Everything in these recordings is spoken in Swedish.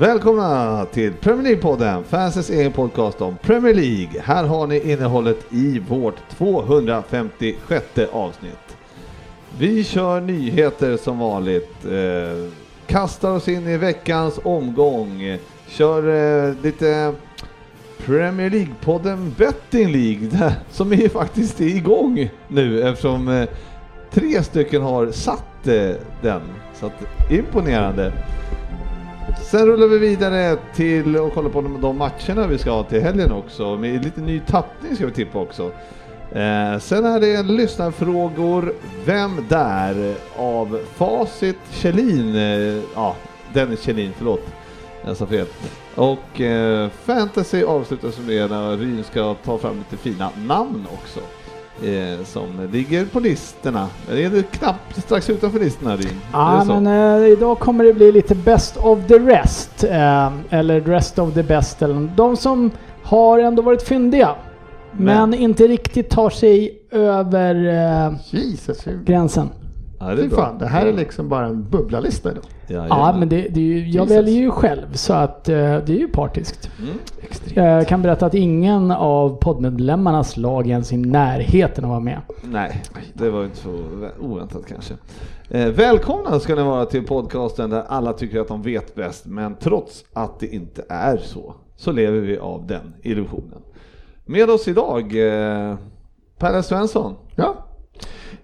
Välkomna till Premier League-podden, fansens egen podcast om Premier League. Här har ni innehållet i vårt 256 avsnitt. Vi kör nyheter som vanligt, eh, kastar oss in i veckans omgång, kör eh, lite Premier League-podden Betting League, där- som är faktiskt är igång nu eftersom eh, tre stycken har satt eh, den. Så att, imponerande. Sen rullar vi vidare till och kollar på de, de matcherna vi ska ha till helgen också. Med lite ny tappning ska vi tippa också. Eh, sen är det lyssnarfrågor. Vem där? Av Facit Kjellin. Eh, ja, Dennis Kjellin, förlåt. Jag sa fel. Och eh, Fantasy avslutas med när Ryn ska ta fram lite fina namn också. Eh, som ligger på listorna. Det är knappt strax utanför listorna. Är Ja, men eh, idag kommer det bli lite best of the rest. Eh, eller rest of the best. Eller, de som har ändå varit fyndiga. Men, Men- inte riktigt tar sig över eh, Jesus, gränsen. Ja, det är Fy fan, det här är liksom bara en bubblalista idag. Ja, Jajamän. men det, det är ju, jag Jesus. väljer ju själv så att eh, det är ju partiskt. Mm. Jag kan berätta att ingen av poddmedlemmarnas lag ens i närheten att vara med. Nej, det var inte så oväntat kanske. Eh, välkomna ska ni vara till podcasten där alla tycker att de vet bäst, men trots att det inte är så, så lever vi av den illusionen. Med oss idag, eh, Pelle Svensson, Ja,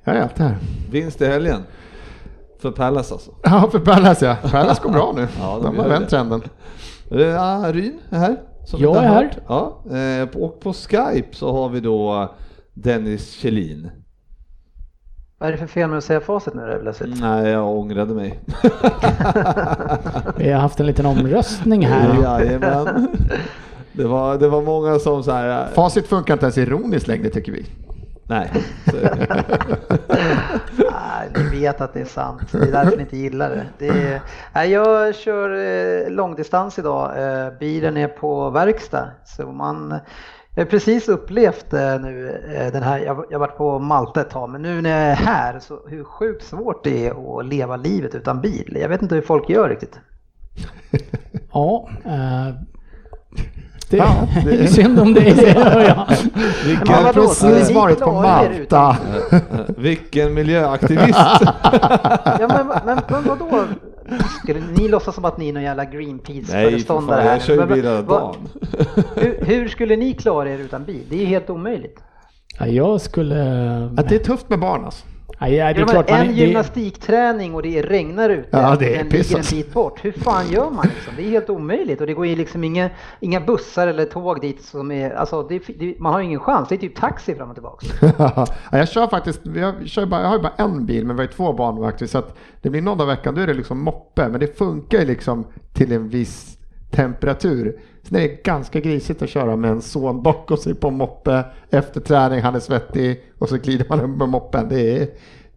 jag är alltid här. vinst i helgen. För Pallas alltså. Ja, för Pallas ja. Pallas går bra nu. Ja, de de har vänt trenden. Eh, Ja, Ryn är här. Som Jag är här. hört. Ja, eh, på- och på Skype så har vi då Dennis Kjellin. Vad är det för fel med att säga facit nu då plötsligt? Nej, jag ångrade mig. Vi har haft en liten omröstning här. Jajamän. Det var, det var många som så här, Facit funkar inte ens ironiskt längre tycker vi. Nej. Nej, ni vet att det är sant. Det är därför ni inte gillar det. det är... Nej, jag kör eh, långdistans idag. Eh, bilen är på verkstad. Så man... Jag har precis upplevt eh, nu eh, den här, jag jag har varit på Malta ett tag, men nu när jag är här så hur sjukt svårt det är att leva livet utan bil. Jag vet inte hur folk gör riktigt. Ja, det, Ja, det synd om dig, jag. vilken, har vadå? precis varit på Malta. vilken miljöaktivist. Ja, men, men, men vadå? Skulle ni låtsas som att ni är någon jävla Nej, för Greenpeace-föreståndare fan, här? jag kör ju bil hela dagen. Hur, hur skulle ni klara er utan bil? Det är ju helt omöjligt. Ja, jag skulle... Att det är tufft med barn alltså. Ja, det är klart en det, gymnastikträning och det regnar ute Ja, det är den ligger en bit bort. Hur fan gör man liksom? Det är helt omöjligt och det går ju liksom inga, inga bussar eller tåg dit som är, alltså det, det, man har ju ingen chans. Det är typ taxi fram och tillbaka. ja, jag kör faktiskt, jag, kör bara, jag har ju bara en bil men vi har ju två barnvakter så att det blir någon dag i veckan då är det liksom moppe men det funkar ju liksom till en viss temperatur. Sen är det ganska grisigt att köra med en son bakom sig på moppe efter träning, han är svettig och så glider man upp med moppen. Det är,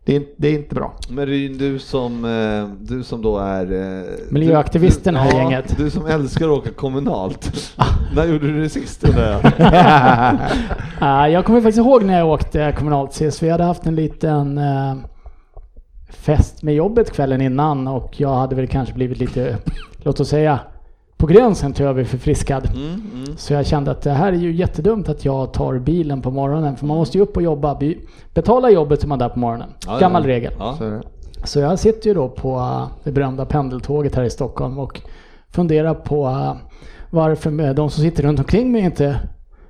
det är, det är inte bra. Men Ryn, du som, eh, du som då är... eh, Miljöaktivisten du, här ja, gänget. Du som älskar att åka kommunalt. När gjorde du det sist jag? Ja, jag kommer faktiskt ihåg när jag åkte kommunalt sist. Vi hade haft en liten eh, fest med jobbet kvällen innan och jag hade väl kanske blivit lite, låt oss säga, på gränsen till överförfriskad. Mm, mm. Så jag kände att det här är ju jättedumt att jag tar bilen på morgonen för man måste ju upp och jobba. Be- Betala jobbet som man är där på morgonen. Ja, ja. Gammal regel. Ja. Så jag sitter ju då på eh, det berömda pendeltåget här i Stockholm och funderar på eh, varför de som sitter runt omkring mig inte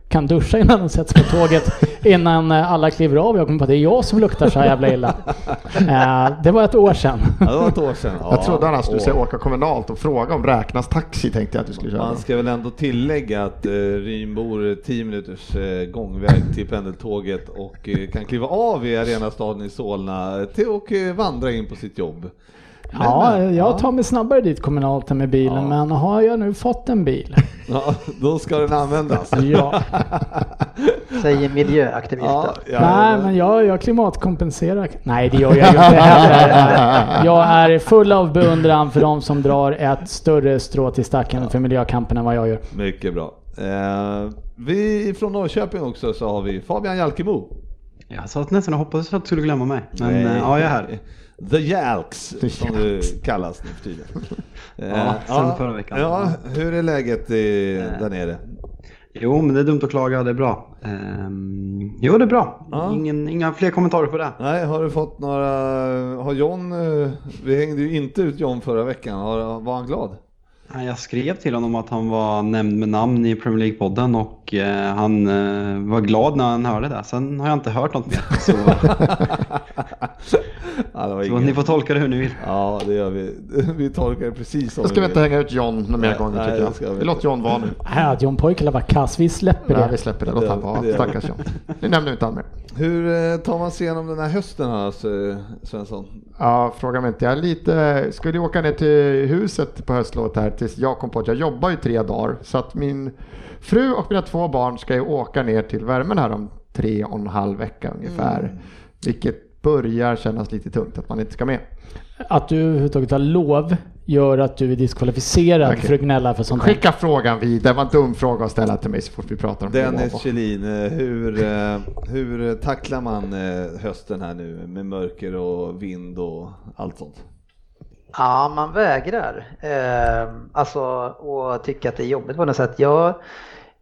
kan duscha innan de sätts på tåget innan eh, alla kliver av. Jag kommer på att det är jag som luktar så här jävla illa. Eh, Det var ett år sedan. Ja, det var ett år sedan. Jag trodde han skulle Åh. säga åka kommunalt och fråga om räknas taxi tänkte jag att du skulle köra. Man ska väl ändå tillägga att eh, Ryn bor 10 minuters eh, gångväg till pendeltåget och eh, kan kliva av i arenastaden i Solna till och eh, vandra in på sitt jobb. Ja, men, jag tar mig snabbare dit kommunalt än med bilen, Ja. men har jag nu fått en bil? Ja, då ska den användas. Ja. Säger miljöaktivisten. Ja, Nej, men jag, jag klimatkompenserar. Nej, det gör jag ju inte heller. Jag är full av beundran för de som drar ett större strå till stacken för miljökampen än vad jag gör. Mycket bra. Eh, vi från Norrköping också så har vi Fabian Jalkemo. Jag satt nästan och hoppades att du skulle glömma mig. Men Nej. eh, ja, jag är här. The Jalks, The som du kallas nu för tiden. Ja, sen förra veckan. Ja, hur är läget i, där nere? Jo, men det är dumt att klaga, det är bra. Ehm, jo, det är bra. Ja. Ingen, inga fler kommentarer på det. Nej, har du fått några, har John, eh, vi hängde ju inte ut John förra veckan, har, var han glad? Jag skrev till honom att han var nämnd med namn i Premier League-podden och eh, han eh, var glad när han hörde det. Sen har jag inte hört något mer. Så, Ja, det var så ni får tolka det hur ni vill. Ja, det gör vi. Vi tolkar det precis som Då ska vi inte hänga ut John några mer gånger nej, tycker vi jag. Vi låter John vara nu. Nej, att John Poikila var kass. Vi släpper Nej, vi det. släpper det. Låt han vara. Stackars John. Nu nämner vi inte han mer. Hur eh, tar man sig igenom den här hösten här, alltså, Svensson? Ja, fråga mig inte. Jag är lite, skulle åka ner till huset på höstlovet här tills jag kom på att jag jobbar ju tre dagar. Så att min fru och mina två barn ska ju åka ner till värmen här om tre och en halv vecka ungefär. Vilket börjar kännas lite tungt att man inte ska med. Att du överhuvudtaget har lov gör att du är diskvalificerad Okej. för att gnälla för sånt. Skicka frågan vidare. Det var en dum fråga att ställa till mig så fort vi pratar om Dennis. Kjellin, eh, hur, eh, hur tacklar man eh, hösten här nu med mörker och vind och allt sånt? Ja, man vägrar. Eh, alltså, och tycka att det är jobbigt på något sätt. Jag,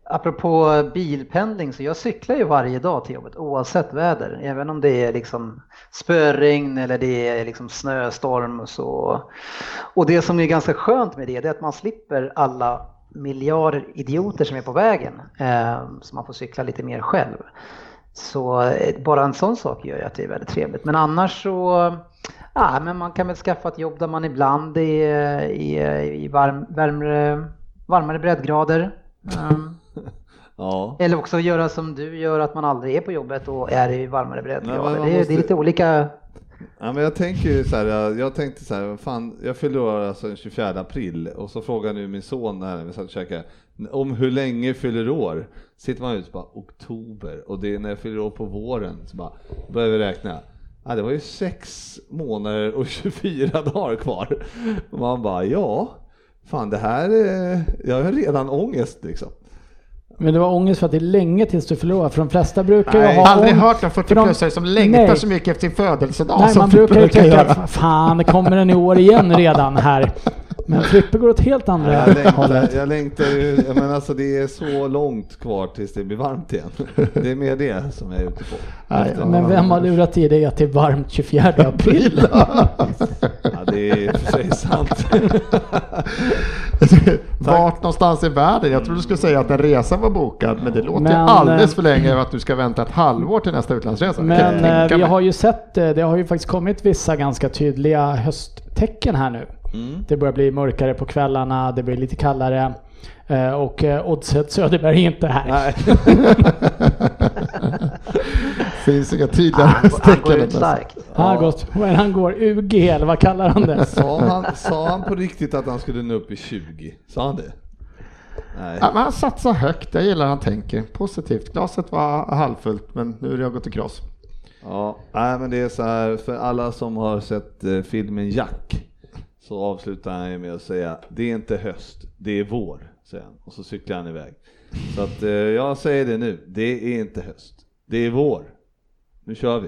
apropå bilpendling, så jag cyklar ju varje dag till jobbet oavsett väder. Även om det är liksom spöregn eller det är liksom snöstorm. och Så. Och det som är ganska skönt med det, det är att man slipper alla miljarder idioter som är på vägen. Ehm, så man får cykla lite mer själv. Så eh, bara en sån sak gör ju att det är väldigt trevligt. Men annars så, ja men man kan väl skaffa ett jobb där man ibland är i, i varm, värmare, varmare breddgrader. Um, Ja, eller också göra som du gör, att man aldrig är på jobbet och är i varmare breddgrader. Det, är- måste- det är lite olika. ja men jag tänker ju så här, jag, jag tänkte så här, fan, jag fyller år alltså den 24 april och så frågar nu min son när vi satt och käkade, om hur länge fyller år? Sitter man ut så bara oktober och det är när jag fyller år på våren så bara börjar vi räkna. Ja, det var ju sex månader och 24 dagar kvar. Och man bara, ja, fan det här, är, jag har redan ångest liksom. Men det var ångest för att det är länge tills du förlorar. För de flesta brukar ju ha Aldrig hört en för de- 40-plussare som längtar Nej. så mycket efter sin födelsedag Nej, man brukar ju tycka att fan, det kommer den i år igen redan här. Men Frippe går åt helt andra Jag längtar, hållet. jag längtar ju, menar alltså det är så långt kvar tills det blir varmt igen. Det är mer det som jag är ute på. Nej, Men vem har lurat i dig att det är varmt 24 april? Ja, det är i och för sig sant. Vart någonstans i världen? Jag trodde du skulle säga att en resa var bokad, men det låter Men, alldeles eh, för länge att du ska vänta ett halvår till nästa utlandsresa. Men eh, vi mig. har ju sett, eh, det har ju faktiskt kommit vissa ganska tydliga hösttecken här nu. Mm. Det börjar bli mörkare på kvällarna, det blir lite kallare. eh, Och eh, Oddset Söderberg är inte här. Nej. finns inga tydliga Han, han går ut starkt. Han har Ja. gått, det han går? UG eller vad kallar han det? Sa han, sa han på riktigt att han skulle nå upp i 20? Sa han det? Nej. Ja, men han satsar högt, jag gillar han tänker. Positivt. Glaset var halvfullt, men nu är det gått i kross. Ja, nej men det är så här, för alla som har sett eh, filmen Jack så avslutar han med att säga det är inte höst, det är vår, säger han. Och så cyklar han iväg. Så att eh, jag säger det nu, det är inte höst, det är vår. Nu kör vi.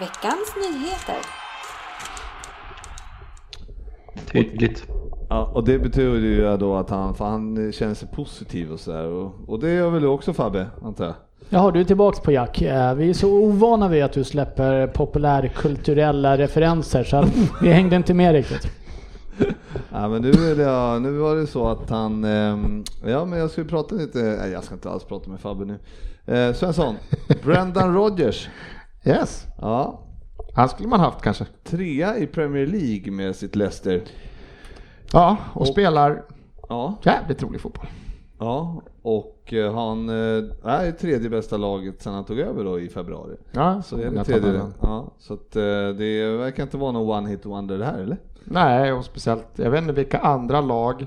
Veckans nyheter. Tydligt. Ja, och det betyder ju då att han, för han känner sig positiv och sådär. Och, och det gör väl du också Fabbe, antar jag? Jaha, du är tillbaks på Jack. Eh, Vi är så ovana vid att du släpper populärkulturella referenser så vi hängde inte med riktigt. Ja men nu, är det, nu var det så att han, ehm, ja men jag skulle prata lite, nej jag ska inte alls prata med Fabbe nu. Eh, Svensson, Brendan Rodgers, Yes, ja, han skulle man haft kanske. trea i Premier League med sitt Leicester. Ja, och, spelar Ja, jävligt rolig fotboll. Ja, och eh, han eh, är tredje bästa laget sen han tog över då i februari. Ja, Så det är det tredje. Ja, så att eh, det verkar inte vara någon one hit wonder det här eller? Nej, och speciellt, jag vet inte vilka andra lag,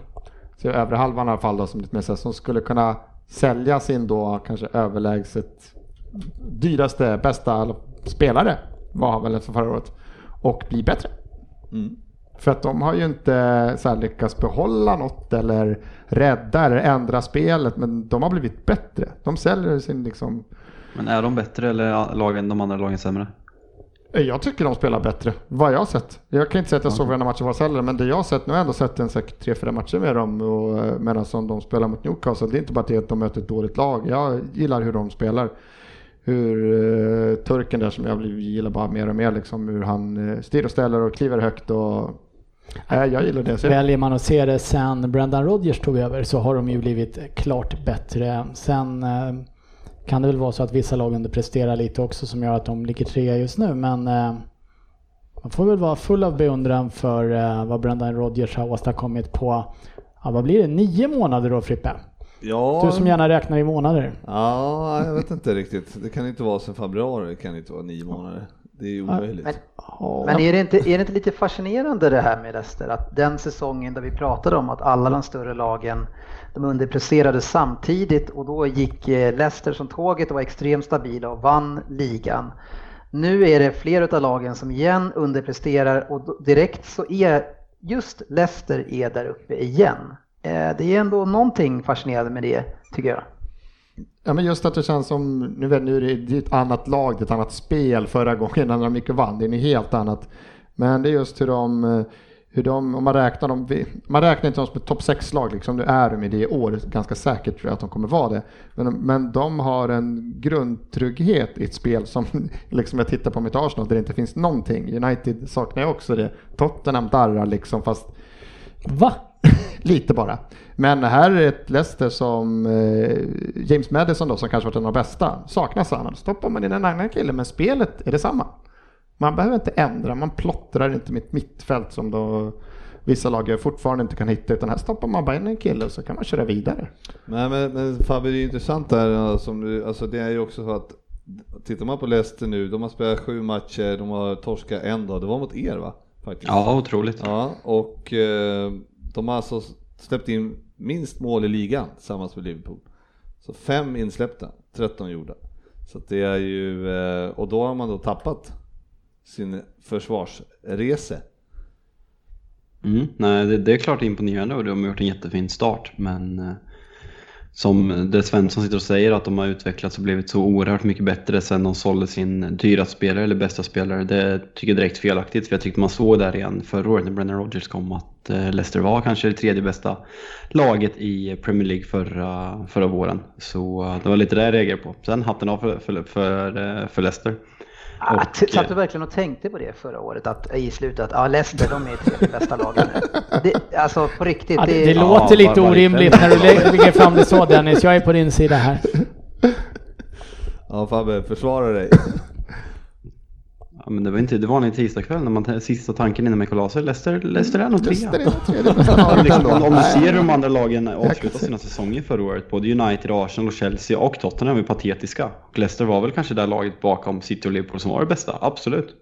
övre halvan i alla fall då, som, lite mer som skulle kunna sälja sin då kanske överlägset dyraste, bästa spelare, var han väl efter förra året, och bli bättre. Mm. För att de har ju inte så lyckats behålla något eller rädda eller ändra spelet, men de har blivit bättre. De säljer sin liksom Men är de bättre eller är lagen, de andra lagen sämre? Jag tycker de spelar bättre, vad jag har sett. Jag kan inte säga att jag såg varenda match av heller, men det jag har sett, nu har jag ändå sett en säkert tre, fyra matcher med dem och, eh, medan som de spelar mot Newcastle. Det är inte bara det att de möter ett dåligt lag. Jag gillar hur de spelar. Hur uh, turken där som jag gillar bara mer och mer, liksom, hur han uh, styr och ställer och kliver högt. Och, jag gillar det. Så Väljer man att se det sen Brendan Rodgers tog över så har de ju blivit klart bättre. Sen eh, kan det väl vara så att vissa lag underpresterar lite också som gör att de ligger trea just nu. Men eh, man får väl vara full av beundran för eh, vad Brendan Rodgers har åstadkommit på, ja, vad blir det, nio månader då Frippe? Ja, Du som gärna räknar i månader. ja, jag vet inte riktigt. Det kan inte vara sedan februari, det kan inte vara nio månader. Det är ju omöjligt. Men, Ja men är, det inte, är det inte lite fascinerande det här med Leicester? Att den säsongen där vi pratade om att alla de större lagen de underpresterade samtidigt och då gick eh, Leicester som tåget och var extremt stabila och vann ligan. Nu är det fler av lagen som igen underpresterar och direkt så är just Leicester är där uppe igen. Eh, det är ändå någonting fascinerande med det tycker jag ja, men just att det känns som, nu, vet, nu är det, ett annat lag, det är ett annat spel förra gången när de gick och vann. Det är något helt annat. Men det är just hur de, hur de om man räknar dem, man räknar inte dem som ett topp 6-lag, liksom, nu är de i det år, ganska säkert tror jag att de kommer vara det. Men, men de har en grundtrygghet i ett spel som, liksom jag tittar på mitt Arsenal, där det inte finns någonting. United saknar jag också det. Tottenham darrar liksom, fast Va? Lite bara. Men här är ett Leicester som eh, James Madison då, som kanske varit en av de bästa, saknas han. Då stoppar man in en annan kille, men spelet är detsamma. Man behöver inte ändra, man plottrar inte mitt mittfält som då vissa lag fortfarande inte kan hitta, utan här stoppar man bara in en kille och så kan man köra vidare. Men, men, men Fabbe, det är intressant där, eh, som du, alltså det är ju också så att tittar man på Leicester nu, de har spelat sju matcher, de har torskat en dag, det var mot er va? Faktiskt. Ja, otroligt. Ja, och eh, de har alltså släppt in minst mål i ligan tillsammans med Liverpool. Så fem insläppta, 13 gjorda. Så att det är ju, eh, och då har man då tappat sin försvarsrese. Mm, nej, det, det är klart imponerande och de har gjort en jättefin start. Men eh, som det Svensson sitter och säger att de har utvecklats och blivit så oerhört mycket bättre sen de sålde sin dyraste spelare eller bästa spelare. Det tycker jag är direkt felaktigt. För jag tyckte man såg där igen förra året när Brennan Rodgers kom att eh, Leicester var kanske det tredje bästa laget i Premier League förra, förra våren. Så eh, det var lite det jag reagerade på. Sen hatten av för, för, för, eh, för Leicester. Ah, Och, t- Satt du eh, verkligen och tänkte på det förra året? Att, I slutet att ja, Leicester de är tredje bästa laget nu. Det, alltså på riktigt. Ja, det, det det, Ja, låter lite bara- bara orimligt lite. när du lä- lägger fram det så Dennis. Jag är på din sida här. Ja Fabbe, försvara dig. Ja, men det var inte det var en tisdagkväll när man sista tanken innan man kollade sig. Leicester, Leicester är nog trea. Ja, liksom, om, om du ser hur de andra lagen avslutar se. sina säsonger förra året, både United, Arsenal, och Chelsea och Tottenham är patetiska. Och Leicester var väl kanske det laget bakom City och Liverpool som var det bästa, absolut.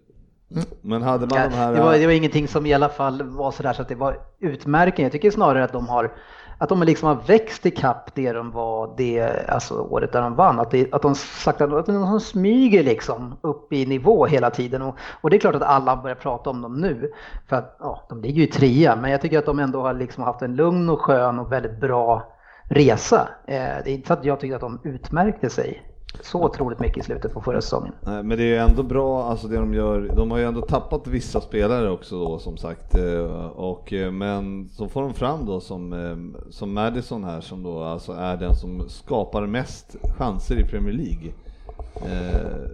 Men hade man de här... det, var, det var ingenting som i alla fall var sådär så att det var utmärkande. Jag tycker snarare att de har att de liksom har växt ikapp det de var det alltså året där de vann. Att, det, att de sakta att de smyger liksom upp i nivå hela tiden. Och, och det är klart att alla börjar prata om dem nu. För att ja, de ligger ju i trea, men jag tycker att de ändå har liksom haft en lugn och skön och väldigt bra resa. Eh, det är inte så att jag tycker att de utmärkte sig så otroligt mycket i slutet på förra säsongen. Nej, men det är ju ändå bra, alltså det de gör, de har ju ändå tappat vissa spelare också då som sagt. Eh, och, eh, men så får de fram då som, eh, som Madison här som då alltså är den som skapar mest chanser i Premier League. Eh,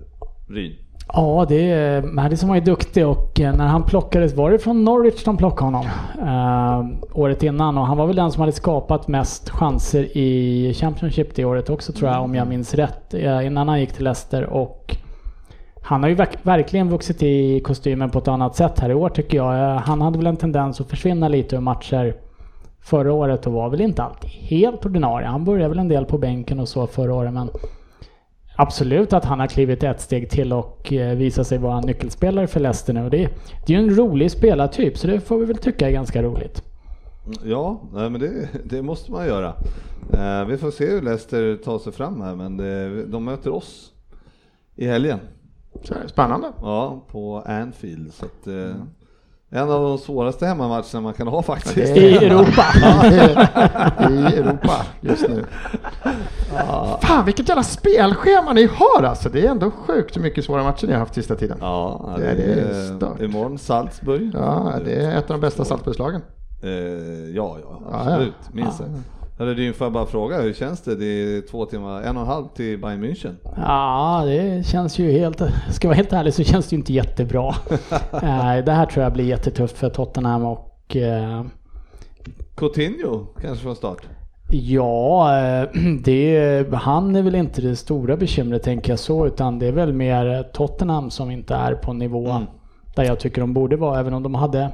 Ryn. Ja, det är, Madison var ju duktig och eh, när han plockades, var det från Norwich de plockade honom? Eh, året innan och han var väl den som hade skapat mest chanser i Championship det året också tror jag om jag minns rätt. eh, innan han gick till Leicester och han har ju verk, verkligen vuxit i kostymen på ett annat sätt här i år tycker jag. Eh, han hade väl en tendens att försvinna lite ur matcher förra året och var väl inte alltid helt ordinarie. Han började väl en del på bänken och så förra året men absolut att han har klivit ett steg till och eh, visat sig vara en nyckelspelare för Leicester nu. Det, det är ju en rolig spelartyp så det får vi väl tycka är ganska roligt. Ja, men det, det måste man göra. Eh, vi får se hur Leicester tar sig fram här, men det, de möter oss i helgen. Så är det Spännande. Ja, på Anfield. Så att, eh, en av de svåraste hemmamatcherna man kan ha faktiskt. I Europa. I Europa just nu. Fan vilket jävla spelschema ni har alltså. Det är ändå sjukt hur mycket svåra matcher ni har haft sista tiden. Ja, Det det, är stört. imorgon Salzburg. Ja, det är ett av de bästa Salzburgslagen. Eh, ja, ja, Ja, absolut. ja. Minst Ja. Eller det får jag bara fråga, hur känns det? Det är två timmar, en och en halv till Bayern München. Ja, det känns ju helt... Ska jag vara helt ärlig så känns det ju inte jättebra. Det här tror jag blir jättetufft för Tottenham och... eh, Coutinho kanske från start? Ja, eh, det, han är väl inte det stora bekymret tänker jag så, utan det är väl mer Tottenham som inte är på nivå Mm. där jag tycker de borde vara, även om de hade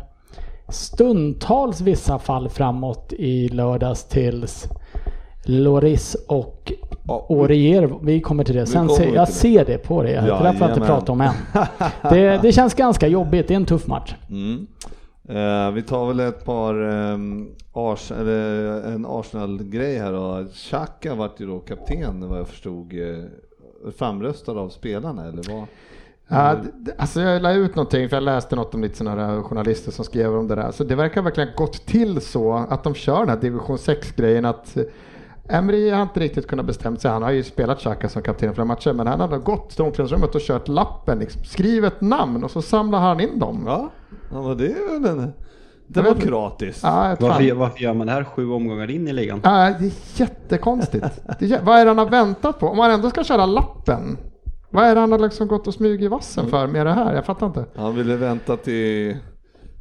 stundtals vissa fall framåt i lördags tills Loris och Ja, Orier, vi kommer till det. Sen vi jag det. ser det på dig. Det är därför jag inte pratar om än. Det, det känns ganska jobbigt, det är en tuff match. Mm. Eh, vi tar väl ett par um, Ars eller en Arsenal-grej här då. Xhaka vart ju då kapten vad jag förstod. Eh, framröstad av spelarna eller vad? Ja, d- alltså jag la ut någonting, för jag läste något om lite sådana här journalister som skrev om det där. Så det verkar verkligen gått till så att de kör den här division 6-grejen att eh, Emery har inte riktigt kunnat bestämma sig. Han har ju spelat Xhaka som kapten för matcher, men han har gått till omklädningsrummet och kört lappen. Liksom. Skriv ett namn och så samlar han in dem. Ja, ja men det är väl en demokratiskt. Ja, Varför, varför gör man det här sju omgångar in i ligan? Ja, det är jättekonstigt. Det är, vad är det han har väntat på? Om han ändå ska köra lappen, vad är det han har liksom gått och smugit i vassen för med det här? Jag fattar inte. Han ville vänta till...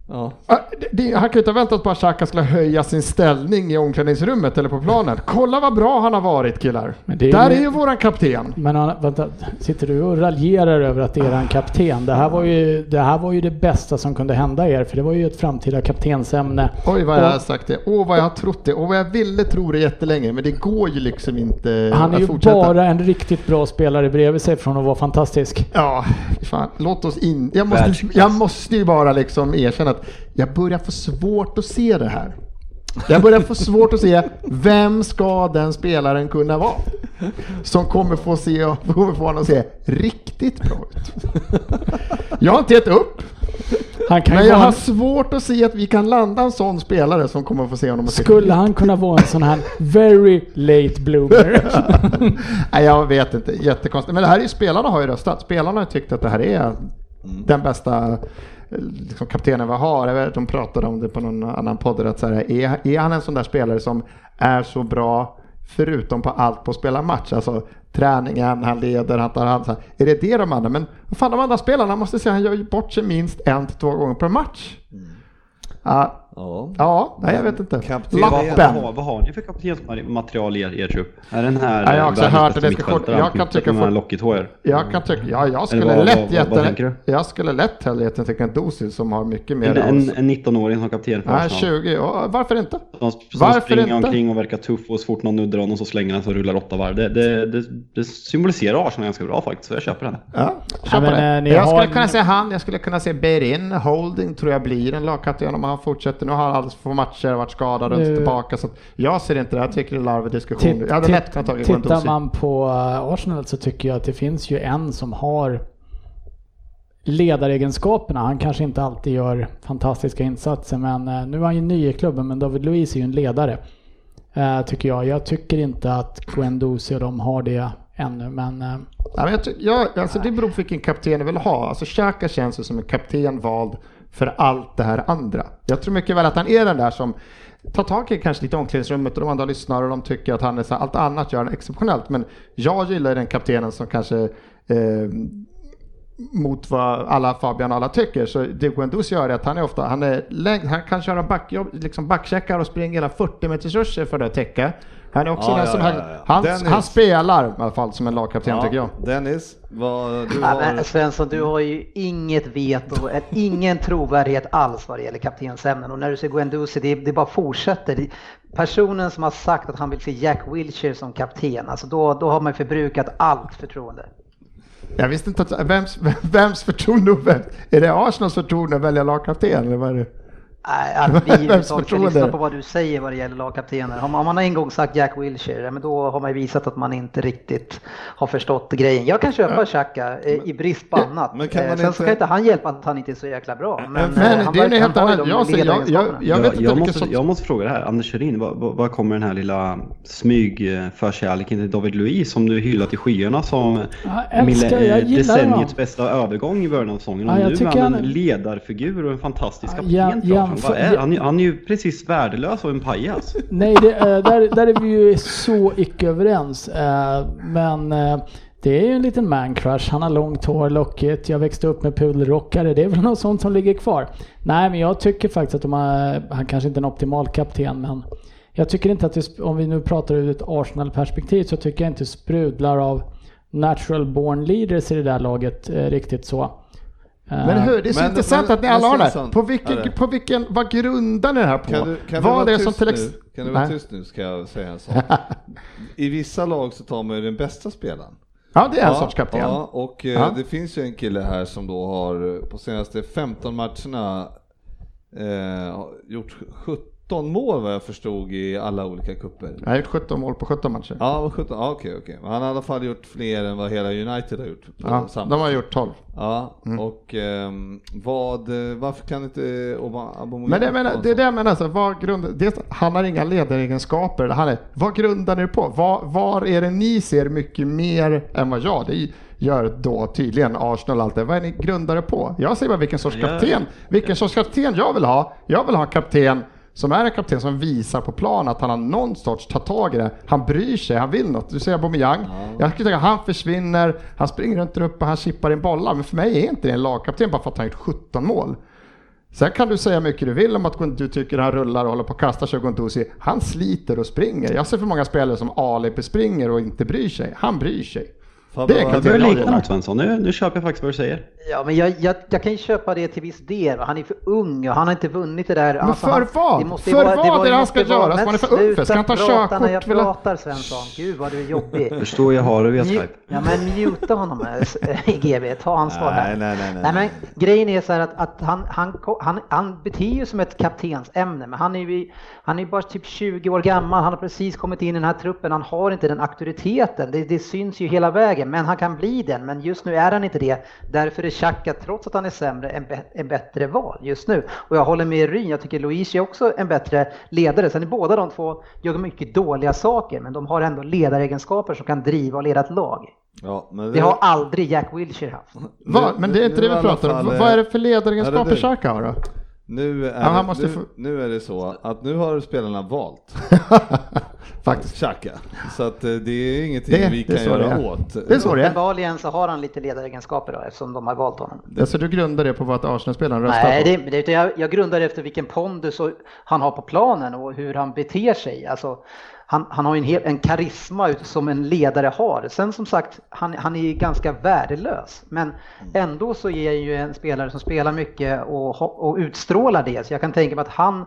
Ja, Ah, det- det, han kan ju inte ha väntat på att Xhaka skulle höja sin ställning i omklädningsrummet eller på planen. Kolla vad bra han har varit killar. Men det är Där ju- är ju våran kapten. Men han, vänta, sitter du och raljerar över att det är en kapten? Det här, var ju, det här var ju det bästa som kunde hända er, för det var ju ett framtida kaptensämne. Oj vad jag Och- har sagt det. Åh vad jag har trott det. Och vad jag ville tro det jättelänge. Men det går ju liksom inte Han är ju fortsätta. bara en riktigt bra spelare bredvid sig från att vara fantastisk. Ja, fan. Låt oss in. Jag måste, jag måste ju bara liksom erkänna att jag börjar få svårt att se det här. Jag börjar få svårt att se vem ska den spelaren kunna vara? Som kommer få, se, kommer få honom att se riktigt bra ut. Jag har inte gett upp, Han kan men jag har en, svårt att se att vi kan landa en sån spelare som kommer få se honom att se skulle han kunna vara en sån här very late bloomer? Nej, jag vet inte. Jättekonstigt. Men det här är ju, spelarna har ju röstat. Spelarna har ju tyckt att det här är den bästa liksom, kaptenen vi har. Jag vet, de pratade om det på någon annan podd. Att så här, är, är han en sån där spelare som är så bra förutom på allt på att spela match? Alltså träningen, han leder, han tar hand. Så här. Är det det de andra? Men vad fan de andra spelarna måste säga han gör ju bort sig minst en till två gånger per match. Ja, ja. ja, nej jag vet inte. Kapten- Vad, vad, Lappen. har, vad har ni för kaptensmaterial i er, er trupp? Är den här Ja, jag har också världens hört kort- mittfältare, jag kan tycka för- lockigt hår? Jag kan tycka, ja jag skulle vad- lätt vad- vad jätte, jag skulle lätt hellre gett en Tekken Dosil som har mycket mer En, en, en 19-åring som kapten för Nej, Arsenal. 20, ja, varför inte? Som, som Varför springer inte? omkring och verkar tuff och så fort någon nuddar honom så slänger han så rullar åtta varv. Det, det, det, det symboliserar Arsenal ganska bra faktiskt, så jag köper den. Ja, Ja, köpa men, det. eh, ni Jag har skulle en- kunna se han, jag skulle kunna se Berin, Holding tror jag blir en lagkapten om han fortsätter. Nu har han alldeles för få matcher, varit skadad och inte tillbaka. Så jag ser inte det, jag tycker det är larvig diskussion. Titt- Jag hade lätt kunnat Gwen Tittar man på eh, Arsenal så tycker jag att det finns ju en som har ledaregenskaperna. Han kanske inte alltid gör fantastiska insatser men eh, nu är han ju ny i klubben men David Luiz är ju en ledare. eh, Tycker jag. Jag tycker inte att Guendouzi och de har det ännu men Ja, men jag, jag, alltså det beror på vilken kapten du vill ha. Alltså Xhaka känns ju som en kapten vald för allt det här andra. Jag tror mycket väl att han är den där som tar tag i kanske lite omklädningsrummet och de andra lyssnar och de tycker att han är så här, allt annat gör han exceptionellt. Men jag gillar den kaptenen som kanske eh, mot vad alla Fabian och alla tycker. Så det Guendouzi gör är att han är ofta, han är längd, han kan köra backjobb, liksom backcheckar och springa hela 40 meters ruscher för det täcka. Han är också Ja, den ja, som, ja, ja, ja. han, han spelar i alla fall som en lagkapten tycker jag. Dennis, vad du Ja, men har... Svensson, du har ju inget veto, ingen trovärdighet alls vad det gäller kaptensämnen. Och när du ser Guendouzi, det, det bara fortsätter. Personen som har sagt att han vill se Jack Wilshere som kapten, alltså då, då har man förbrukat allt förtroende. Jag visste inte att, vems, vems förtroende, är det Arsenals förtroende att välja lagkapten eller vad är det? Nej, att vi ska lyssna på vad du säger vad det gäller lagkaptener. Om man har en gång sagt Jack Wilshere, ja, men då har man ju visat att man inte riktigt har förstått grejen. Jag kan köpa Xhaka eh, i brist på annat. men kan Eh, man Sen inte- så kan inte han hjälpa att han inte är så jäkla bra. Men, Men eh, det är han en verkar- helt de jag, jag, jag, jag vet jag, inte jag, vilken måste, sorts... jag måste fråga det här, Anders vad, vad, vad kommer den här lilla smygförkärleken till David Luiz som du hyllat i skyarna som älskar, decenniets honom. bästa övergång i början av säsongen. Ja, och jag nu är han en han- ledarfigur och en fantastisk Ja, kapten. ja, jämför- Vad är, han, är- han är ju precis värdelös och en pajas. Nej, det, eh, där, där är vi ju så icke överens. Eh, Men eh, det är ju en liten man crush. Han har långt hår, lockigt. Jag växte upp med pudelrockare. Det är väl något sånt som ligger kvar. Nej, men jag tycker faktiskt att de har, han kanske inte är en optimal kapten, men jag tycker inte att det, om vi nu pratar ur ett Arsenal-perspektiv, så tycker jag inte sprudlar av natural born leaders i det där laget eh, riktigt så. Eh, Men hur, det är så Men- intressant men- att ni alla har det här. På vilken, på vilken, vad grundar ni det här på? Kan du, kan du vad vara är som till nu? ex- Kan du vara Nej. tyst nu ska jag säga en sak. I vissa lag så tar man ju den bästa spelaren. Ja, det är en sorts kapten. Ja, och eh, Ja. det finns ju en kille här som då har eh, på senaste 15 matcherna eh, gjort 17 mål vad jag förstod i alla olika kupper. Jag har gjort 17 mål på 17 matcher. Ja, vad 17, ja, okej, okej. Han har i alla fall gjort fler än vad hela United har gjort. Ja, samma de har gjort 12. Ja, och ehm, vad, varför kan inte Obama- Aubameyang Men det, menar, det är det jag menar, alltså, vad grundar, dels, han har inga ledaregenskaper. Han är, vad grundar ni på? Var, var är det ni ser mycket mer än vad jag det gör då tydligen Arsenal och allt det. Vad är ni grundar det på? Jag säger bara vilken sorts kapten, vilken sorts kapten jag vill ha. Jag vill ha en kapten som är en kapten som visar på plan att han har någon sorts ta tag i det. Han bryr sig, han vill något. Du säger Aubameyang. Jag skulle tänka han försvinner, han springer runt där uppe, han chippar in bollar. Men för mig är inte det en lagkapten bara för att han har gjort 17 mål. Sen kan du säga mycket du vill om att du tycker han rullar och håller på att kasta sig Guendouzi. Han sliter och springer. Jag ser för många spelare som Alep springer och inte bryr sig. Han bryr sig. Fan, det jag lika gillar. mot Svensson, nu, nu köper jag faktiskt vad du säger. Ja, men jag, jag, jag kan ju köpa det till viss del. Han är för ung och han har inte vunnit det där. Men för han, vad? det måste För vara- vad var- är det han ska göra? Men Man är för ung för. sluta Ska han ta prata när jag körkort, pratar Svensson. Gud vad du är jobbig. Förstår jag har det via Skype. Ja men muta honom eh, i GB, ta ansvar här. Nej, nej, nej, nej. Men grejen är så här att, att han, han, han, han beter ju som ett kaptensämne, men han är ju han är bara typ 20 år gammal, han har precis kommit in i den här truppen, han har inte den auktoriteten, det, det syns ju hela vägen, men han kan bli den, men just nu är han inte det. Därför är Xhaka, trots att han är sämre, en, be, en bättre val just nu. Och jag håller med Ryn, jag tycker Luigi är också en bättre ledare. Sen är båda de två gör mycket dåliga saker, men de har ändå ledaregenskaper som kan driva och leda ett lag. Ja, men Det har aldrig Jack Wilshere haft. Va? Men det är inte det vi pratar om. eh, Vad är det för ledaregenskaper det Xhaka har då? Nu är, Ja, han det, måste nu, få- nu är det så att nu har spelarna valt Faktiskt. Xhaka. Så att eh, det är ingenting Det- vi det kan göra det åt. Det är så det är. Uppenbarligen så har han lite ledaregenskaper då, eftersom de har valt honom. Alltså du grundar det på vad Arsenal-spelaren röstar Nej, på? det, det, utan jag, jag grundar efter vilken pondus han har på planen och hur han beter sig. Alltså, han, han har ju en, hel, en karisma som en ledare har. Sen som sagt, han, han är ju ganska värdelös. Men ändå så är jag ju en spelare som spelar mycket och, och utstrålar det. Så jag kan tänka mig att han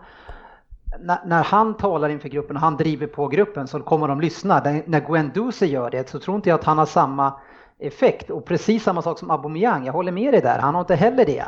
när, när han talar inför gruppen och han driver på gruppen så kommer de lyssna. När- När Guendouzi gör det så tror inte jag att han har samma effekt. Och precis samma sak som Aubameyang, jag håller med dig där, han har inte heller det.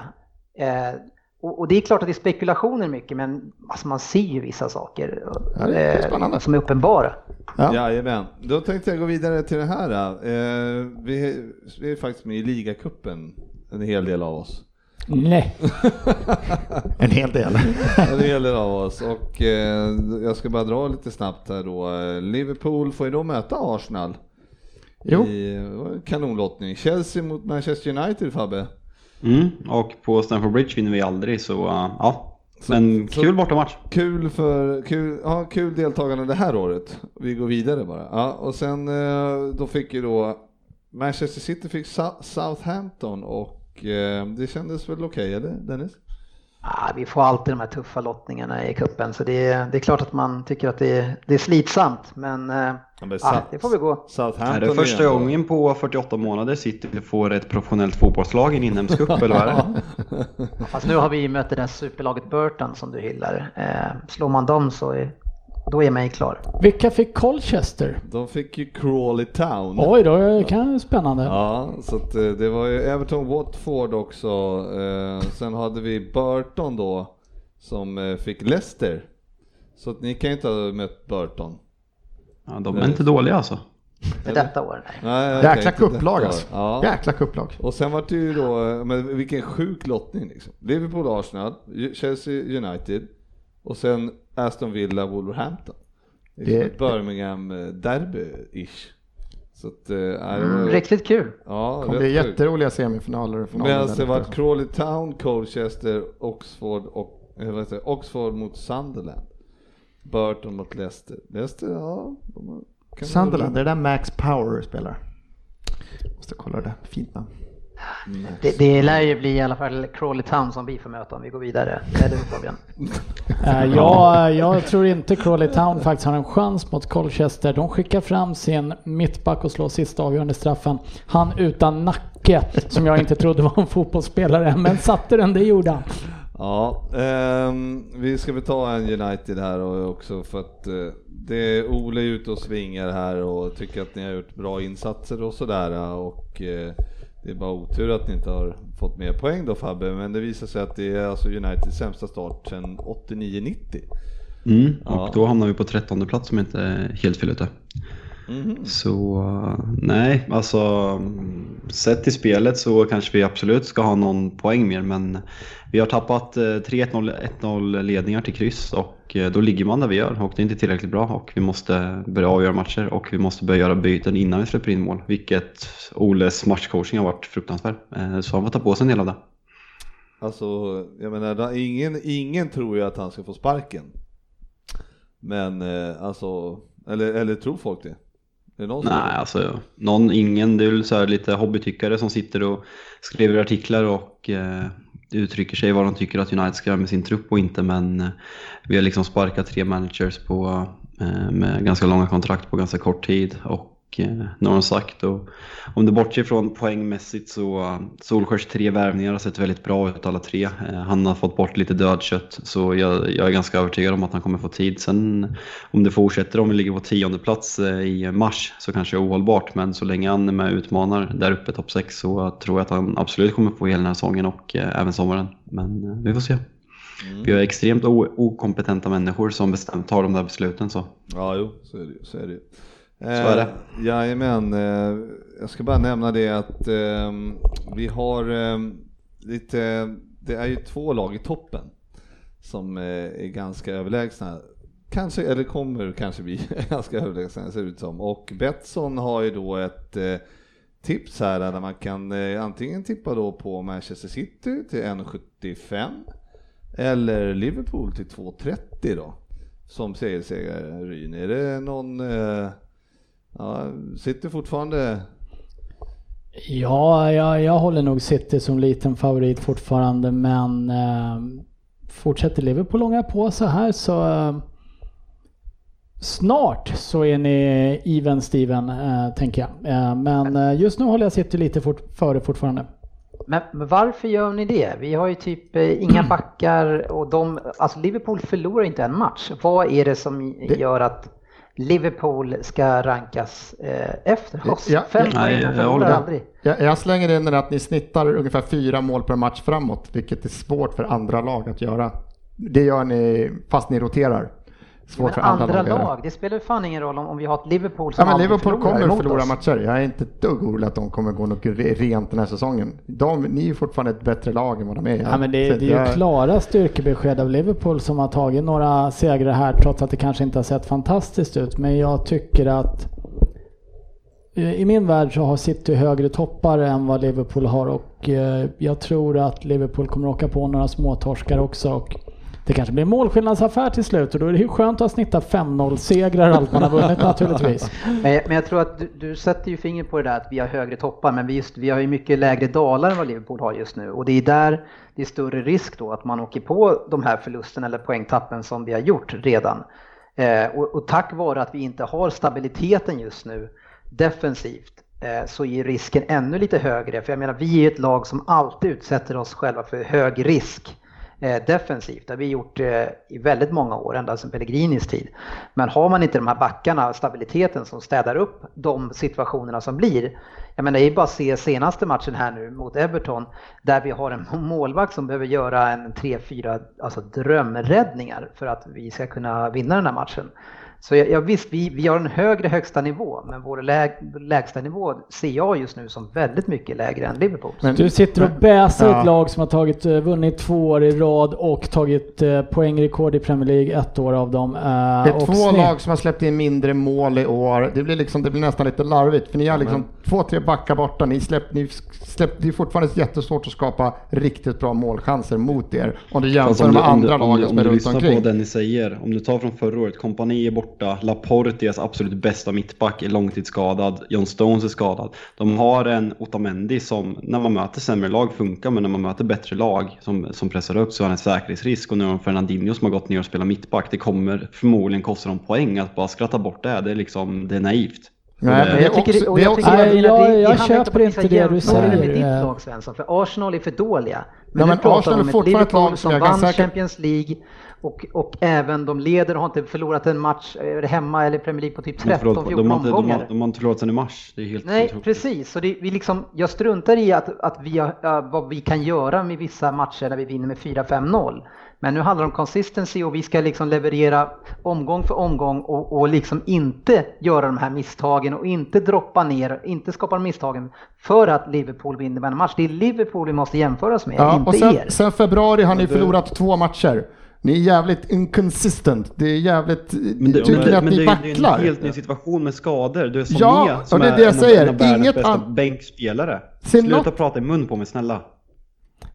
Eh, och, och det är klart att det är spekulationer mycket, men alltså man ser ju vissa saker Ja, är eh, som är uppenbara. Ja. Jajamän. Då tänkte jag gå vidare till det här. Eh, vi, vi är faktiskt med i ligacupen, en hel del av oss. Nej. En hel del. En hel del av oss och eh, jag ska bara dra lite snabbt här då. Liverpool får ju då möta Arsenal Jo. i kanonlottning. Chelsea mot Manchester United Fabbe. Mm, och på Stamford Bridge vinner vi aldrig så uh, ja. Men så- kul bortamatch. Kul för, kul, ja, kul deltagande det här året. Vi går vidare bara. Ja, och sen eh, då fick ju då Manchester City fick Sou- Southampton och eh, det kändes väl okej, eller Dennis? Ah, vi får alltid de här tuffa lottningarna i kuppen så det är, det är klart att man tycker att det är, det är slitsamt men, eh, Ja, ah, det får vi gå. Southampton Är det första ändå- gången på 48 månader City får ett professionellt fotbollslag i en inhemsk cup eller vad är det? Fast nu har vi mött det där superlaget Burton som du hyllar. Eh, slår man dem så är, då är mig klar. Vilka fick Colchester? De fick ju Crawley Town. Oj då, det kan vara spännande. Ja, så att eh, det var ju Everton Watford också. Eh, sen hade vi Burton då som eh, fick Leicester. Så att ni kan ju inte ha mött Burton. Ja, de är inte dåliga alltså. För detta år, nej. Nej, jag Jäkla kupplag alltså. Ja. Jäkla kupplag. Och sen var det ju då, men vilken sjuk lottning liksom. Liverpool Arsenal, Chelsea United och sen Aston Villa Wolverhampton. Det är Det- ett Birmingham eh, derby-ish. Så att, det Mm, var- riktigt kul. Ja, Det kommer rätt bli sjukt. jätteroliga semifinaler och finaler. Medan där det var. Crawley Town, Colchester, Oxford och eh, vad heter det? Oxford mot Sunderland. Burton mot Leicester. Leicester, ja. De kan Sunderland, det är där Max Power spelar. Måste kolla det fint namn. Det, det lär ju bli i alla fall Crawley Town som vi får möta om vi går vidare. Eller hur Fabian? Eh, jag, jag tror inte Crawley Town faktiskt har en chans mot Colchester. De skickar fram sin mittback och slår sista avgörande straffen. Han utan nacke, som jag inte trodde var en fotbollsspelare, men satte den, det gjorde han. Ja, ehm, vi ska väl ta en United här och också för att eh, det är Ole ute och svingar här och tycker att ni har gjort bra insatser och sådär och eh, det är bara otur att ni inte har fått mer poäng då Fabbe, men det visar sig att det är alltså Uniteds sämsta start sedan 89-90. Mm, och Ja. då hamnar vi på 13 plats som inte är helt fel ute. Mhm. Så eh, nej, alltså mm, sett till spelet så kanske vi absolut ska ha någon poäng mer men vi har tappat eh, 3-1-0 1-0 ledningar till kryss och eh, då ligger man där vi gör och det är inte tillräckligt bra och vi måste börja avgöra matcher och vi måste börja göra byten innan vi släpper in mål vilket Oles matchcoaching har varit fruktansvärd. Eh, Så han får ta på sig en del av det. Alltså, jag menar, ingen, ingen tror ju att han ska få sparken. Men eh, alltså, eller, eller tror folk det? Det någon Nej, alltså någon, ingen, det är väl så här lite hobbytyckare som sitter och skriver artiklar och eh, uttrycker sig vad de tycker att United ska göra med sin trupp och inte men eh, vi har liksom sparkat tre managers på, eh, med ganska långa kontrakt på ganska kort tid och eh, nu har de sagt och om du bortser från poängmässigt så Solskjers tre värvningar har sett väldigt bra ut alla tre. Eh, han har fått bort lite dödkött så jag, jag är ganska övertygad om att han kommer få tid. Sen om det fortsätter, om vi ligger på tionde plats eh, i mars så kanske det är ohållbart men så länge han är med och utmanar där uppe topp 6 så tror jag att han absolut kommer få hela den här säsongen och även sommaren. Men vi får se. Vi har extremt okompetenta människor som bestämt tar de där besluten så. Ja, jo, så är det ju. Så är det, är det. Eh, jajamän, eh, jag ska bara nämna det att eh, vi har eh, lite, det är ju två lag i toppen som eh, är ganska överlägsna. Kanske, eller kommer kanske bli ganska överlägsna ser det ut som. Och Betsson har ju då ett eh, tips här där man kan eh, antingen tippa då på Manchester City till 1,75 eller Liverpool till 2,30 då som segersegrare Ryn. Är det någon, eh, ja, sitter fortfarande, Ja, jag, jag håller nog City som liten favorit fortfarande men eh, fortsätter Liverpool långa på så här så eh, snart så är ni even Steven eh, tänker jag. Eh, men eh, just nu håller jag City lite fort, före fortfarande. Men, men varför gör ni det? Vi har ju typ eh, inga backar och de, alltså Liverpool förlorar inte en match. Vad är det som gör att Liverpool ska rankas eh, efter oss? Ja, Fem ja. poäng, jag med. aldrig. Jag, jag slänger in den att ni snittar ungefär fyra mål per match framåt, vilket är svårt för andra lag att göra. Det gör ni fast ni roterar. Svårt för andra, andra lag lag, det spelar fan ingen roll om, om vi har ett Liverpool som Ja, men Liverpool förlorar kommer förlora oss. matcher. Jag är inte ett dugg orolig att de kommer gå något re- rent den här säsongen. De, ni är ju fortfarande ett bättre lag än vad de är. Ja, men det, det är ju jag- klara styrkebesked av Liverpool som har tagit några segrar här trots att det kanske inte har sett fantastiskt ut. Men jag tycker att i min värld så har City högre toppar än vad Liverpool har och eh, jag tror att Liverpool kommer åka på några småtorskar också. Och det kanske blir målskillnadsaffär till slut och då är det ju skönt att snitta 5-0 segrar allt man har vunnit naturligtvis. Men, men jag tror att du, du sätter ju fingret på det där att vi har högre toppar, men vi, just, vi har ju mycket lägre dalar än vad Liverpool har just nu. Och det är där det är större risk då att man åker på de här förlusterna eller poängtappen som vi har gjort redan. Eh, och, och tack vare att vi inte har stabiliteten just nu defensivt eh, så är risken ännu lite högre. För jag menar, vi är ett lag som alltid utsätter oss själva för hög risk Eh, defensivt. Det har vi gjort eh, i väldigt många år, ända sedan Pellegrinis tid. Men har man inte de här backarna, stabiliteten som städar upp de situationerna som blir. Jag menar, det är bara att se senaste matchen här nu mot Everton där vi har en målvakt som behöver göra en 3-4 alltså drömräddningar för att vi ska kunna vinna den här matchen. Så jag, jag visst, vi, vi har en högre högsta nivå, men vår läg, lägsta nivå ser jag just nu som väldigt mycket lägre än Liverpools. Men- Du sitter och bäsar Ja. ett lag som har tagit, eh, vunnit två år i rad och tagit eh, poängrekord i Premier League ett år av dem. eh, Det är två snitt- lag som har släppt in mindre mål i år. Det blir, liksom, det blir nästan lite larvigt för ni har liksom två, tre backar borta. Ni släpp, ni släpp, det är fortfarande jättesvårt att skapa riktigt bra målchanser mot er om du jämför om med du, om, du, andra om, lagen du, som om är du runt lyssnar omkring. på det ni säger, om du tar från förra året, Kompani är borta, Laporte är deras absolut bästa mittback, är långtidsskadad, John Stones är skadad. De har en Otamendi som, när man möter sämre lag funkar, men när man möter bättre lag som, som pressar upp så är han en säkerhetsrisk. Och nu har de Fernandinho som har gått ner och spelat mittback. Det kommer förmodligen kosta dem poäng att bara skratta bort det, det är liksom, det är naivt. Nej, men Jag tycker, också- tycker Nej, köper inte det du jämföra med säger, ditt lag Svensson, för Arsenal är för dåliga. Ja, men nu pratar Arsenal är fortfarande ett lag som vann säkert- Champions League och, och även de leder och har inte förlorat en match eh, hemma eller Premier League på typ De har, förlorat, 13-14 de, har inte, de, omgångar. har, de har inte förlorat sen i mars. Det är helt Nej, otroligt. precis. Så det, vi liksom, jag struntar i att, att vi har, vad vi kan göra med vissa matcher när vi vinner med 4-5-0. Men nu handlar det om consistency och vi ska liksom leverera omgång för omgång och, och liksom inte göra de här misstagen och inte droppa ner, inte skapa misstagen för att Liverpool vinner en match. Det är Liverpool vi måste jämföras med, Ja, inte och sen, er. sen februari har ni förlorat två matcher. Ni är jävligt inconsistent. Det är jävligt... Men det, tycker men, att men ni det, är- det är vacklar? en helt ny situation med skador. Du är som Ja, Mia som och det är det jag säger. en av världens Inget bästa an- bänkspelare. Sluta något- prata i mun på mig snälla.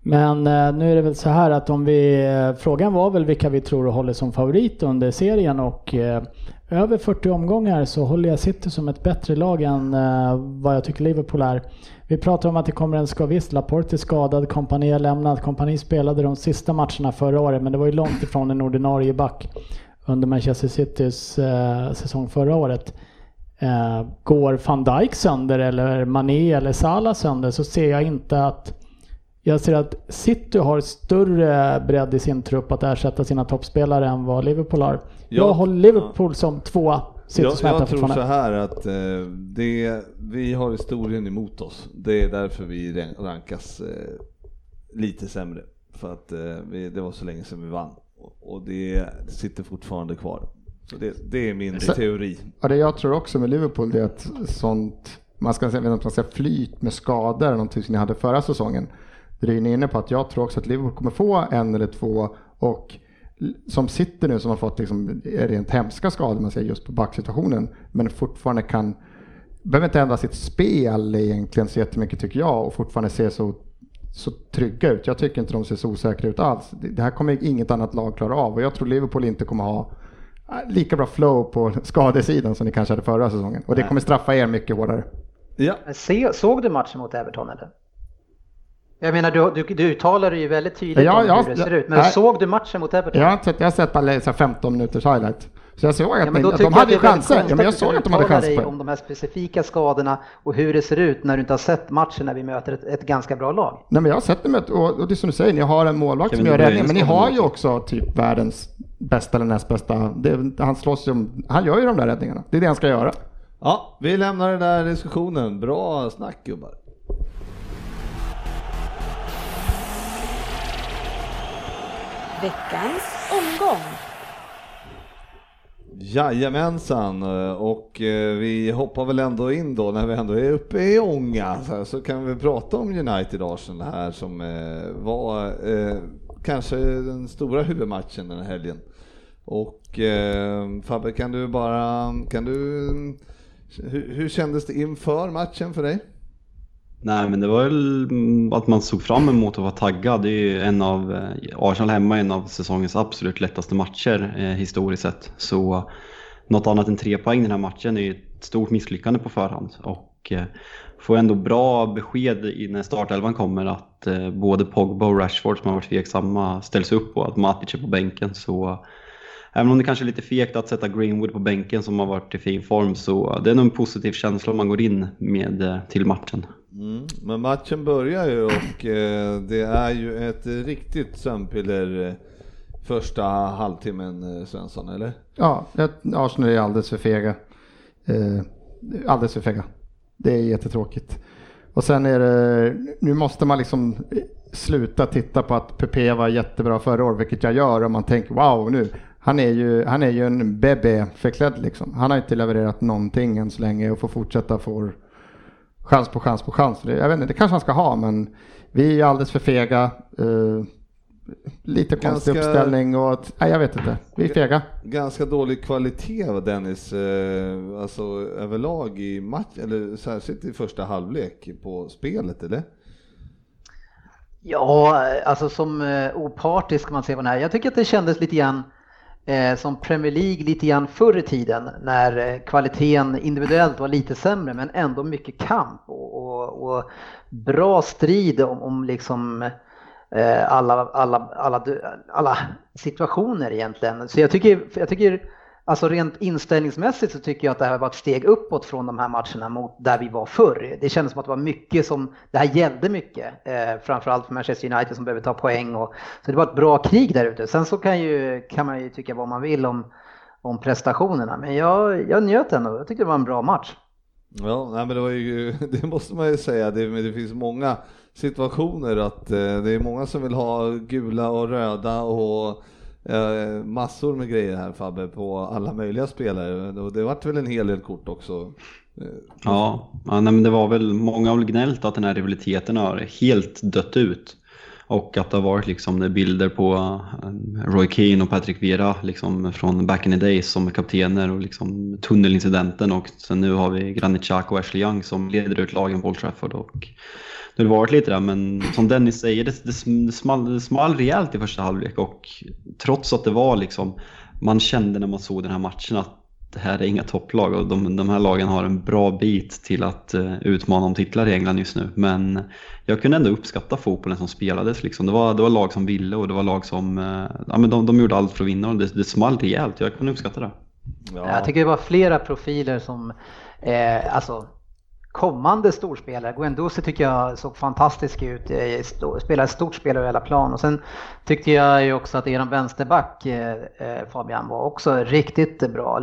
Men eh, nu är det väl så här att om vi, eh, frågan var väl vilka vi tror håller som favorit under serien och eh, över 40 omgångar så håller jag City som ett bättre lag än eh, vad jag tycker Liverpool är. Vi pratar om att det kommer en ska visst, Laporte är skadad, Kompani har lämnat. Kompani spelade de sista matcherna förra året men det var ju långt ifrån en ordinarie back under Manchester Citys eh, säsong förra året. Eh, går van Dijk sönder eller Mané eller Salah sönder så ser jag inte att jag ser att City har större bredd i sin trupp att ersätta sina toppspelare än vad Liverpool har. Jag Ja. håller Liverpool som tvåa. Jag, jag tror så här att eh, det, vi har historien emot oss. Det är därför vi ran- rankas eh, lite sämre. För att eh, vi, det var så länge sedan vi vann. Och, och det sitter fortfarande kvar. Så det, det är min Så- teori. Ja, det jag tror också med Liverpool det är att sånt, man ska säga, man ska säga flyt med skador, någonting som ni hade förra säsongen. Det är ni inne på att jag tror också att Liverpool kommer få en eller två och som sitter nu som har fått liksom rent hemska skador man säger just på backsituationen men fortfarande kan behöver inte ändra sitt spel egentligen så jättemycket tycker jag och fortfarande se så, så trygga ut. Jag tycker inte de ser så osäkra ut alls. Det, här kommer inget annat lag klara av och jag tror Liverpool inte kommer ha äh, lika bra flow på skadesidan som ni kanske hade förra säsongen. Och det kommer straffa er mycket hårdare. Ja, såg du matchen mot Everton eller? Jag menar, du, du, du uttalade ju väldigt tydligt Ja, om ja, hur det ser ja, ut. Men nej. såg du matchen mot Everton? Jag har, inte sett, jag har sett bara så här 15 minuters highlight. Så jag såg att, Ja, men då tycker de jag hade väldigt chanser. Ja, men jag såg att de hade chanser. om de här specifika skadorna och hur det ser ut när du inte har sett matchen när vi möter ett, ett ganska bra lag. Nej men jag har sett dem och, och det är som du säger, ni har en målvakt Kevin som gör räddningar. Men ni har ju också. typ världens bästa eller näst bästa. Det, han slåss ju om, han gör ju de där räddningarna. Det är det han ska göra. ja, vi lämnar den där diskussionen. Bra snack gubbar. Veckans omgång. Jajamensan, och eh, vi hoppar väl ändå in då när vi ändå är uppe i ånga så, kan vi prata om United Arsenal här som eh, var eh, kanske den stora huvudmatchen den här helgen. Och Fabbe, kan du bara, kan du, hur, hur kändes det inför matchen för dig? Nej, men det var väl att man såg fram emot att vara taggad. Det är ju en av, eh, Arsenal hemma är en av säsongens absolut lättaste matcher eh, historiskt sett. Så något annat än tre poäng den här matchen är ju ett stort misslyckande på förhand. Och eh, får ändå bra besked när startelvan kommer att eh, både Pogba och Rashford som har varit tveksamma ställs upp och att Matic är på bänken. Så Även om det kanske är lite fegt att sätta Greenwood på bänken som har varit i fin form så det är nog en positiv känsla om man går in med eh, till matchen. Mm. Men matchen börjar ju och eh, det är ju ett riktigt sömnpiller eh, första halvtimmen eh, Svensson, eller? Ja, Arsenal är alldeles för fega. Eh, alldeles för fega. Det är jättetråkigt. Och sen är det, nu måste man liksom eh, sluta titta på att Pepe var jättebra förra året, vilket jag gör om man tänker wow nu. Han är ju, han är ju en bebbe förklädd liksom. Han har inte levererat någonting än så länge och får fortsätta få chans på chans på chans. Jag vet inte, det kanske han ska ha men vi är alldeles för fega. Uh, lite konstig ganska, uppställning och nej, jag vet inte. Vi är fega. Ganska dålig kvalitet Dennis, eh, alltså överlag i match, eller särskilt i första halvlek på spelet eller? Ja, alltså som eh, opartisk kan man se på den här. Jag tycker att det kändes lite grann Eh, som Premier League lite grann förr i tiden när eh, kvaliteten individuellt var lite sämre men ändå mycket kamp och, och, och bra strid om, om liksom eh, alla, alla, alla, alla situationer egentligen. Så jag tycker, jag tycker Alltså rent inställningsmässigt så tycker jag att det här var ett steg uppåt från de här matcherna mot där vi var förr. Det kändes som att det var mycket som, det här gällde mycket. Eh, framförallt för Manchester United som behöver ta poäng. Och, så det var ett bra krig där ute. Sen så kan, ju, kan man ju tycka vad man vill om, om prestationerna. Men jag, jag njöt ändå. Jag tyckte det var en bra match. Ja, nej, men det, var ju, det måste man ju säga. Det, det finns många situationer att eh, det är många som vill ha gula och röda och Eh, massor med grejer här Fabbe på alla möjliga spelare. Det vart väl en hel del kort också. Eh, ja, ja nej, men det var väl många har gnällt att den här rivaliteten har helt dött ut. Och att det har varit liksom bilder på eh, Roy Keane och Patrick Vera liksom från back in the days som kaptener och liksom tunnelincidenten och sen nu har vi Granit Xhaka och Ashley Young som leder ut lagen på Old Trafford och det har varit lite där, men som Dennis säger, det, det, small, det small rejält i första halvlek och trots att det var liksom, man kände när man såg den här matchen att det här är inga topplag och de, de här lagen har en bra bit till att uh, utmana om titlar i England just nu. Men jag kunde ändå uppskatta fotbollen som spelades. Liksom. Det, var, det var lag som ville och det var lag som uh, ja, men de, de gjorde allt för att vinna och det, det small rejält. Jag kunde uppskatta det. Ja. Jag tycker det var flera profiler som, eh, alltså kommande storspelare. Guendouzi tycker jag såg fantastisk ut, eh, spelade ett stort spel över hela plan. Och sen tyckte jag ju också att eran vänsterback eh, eh, Fabian var också riktigt bra,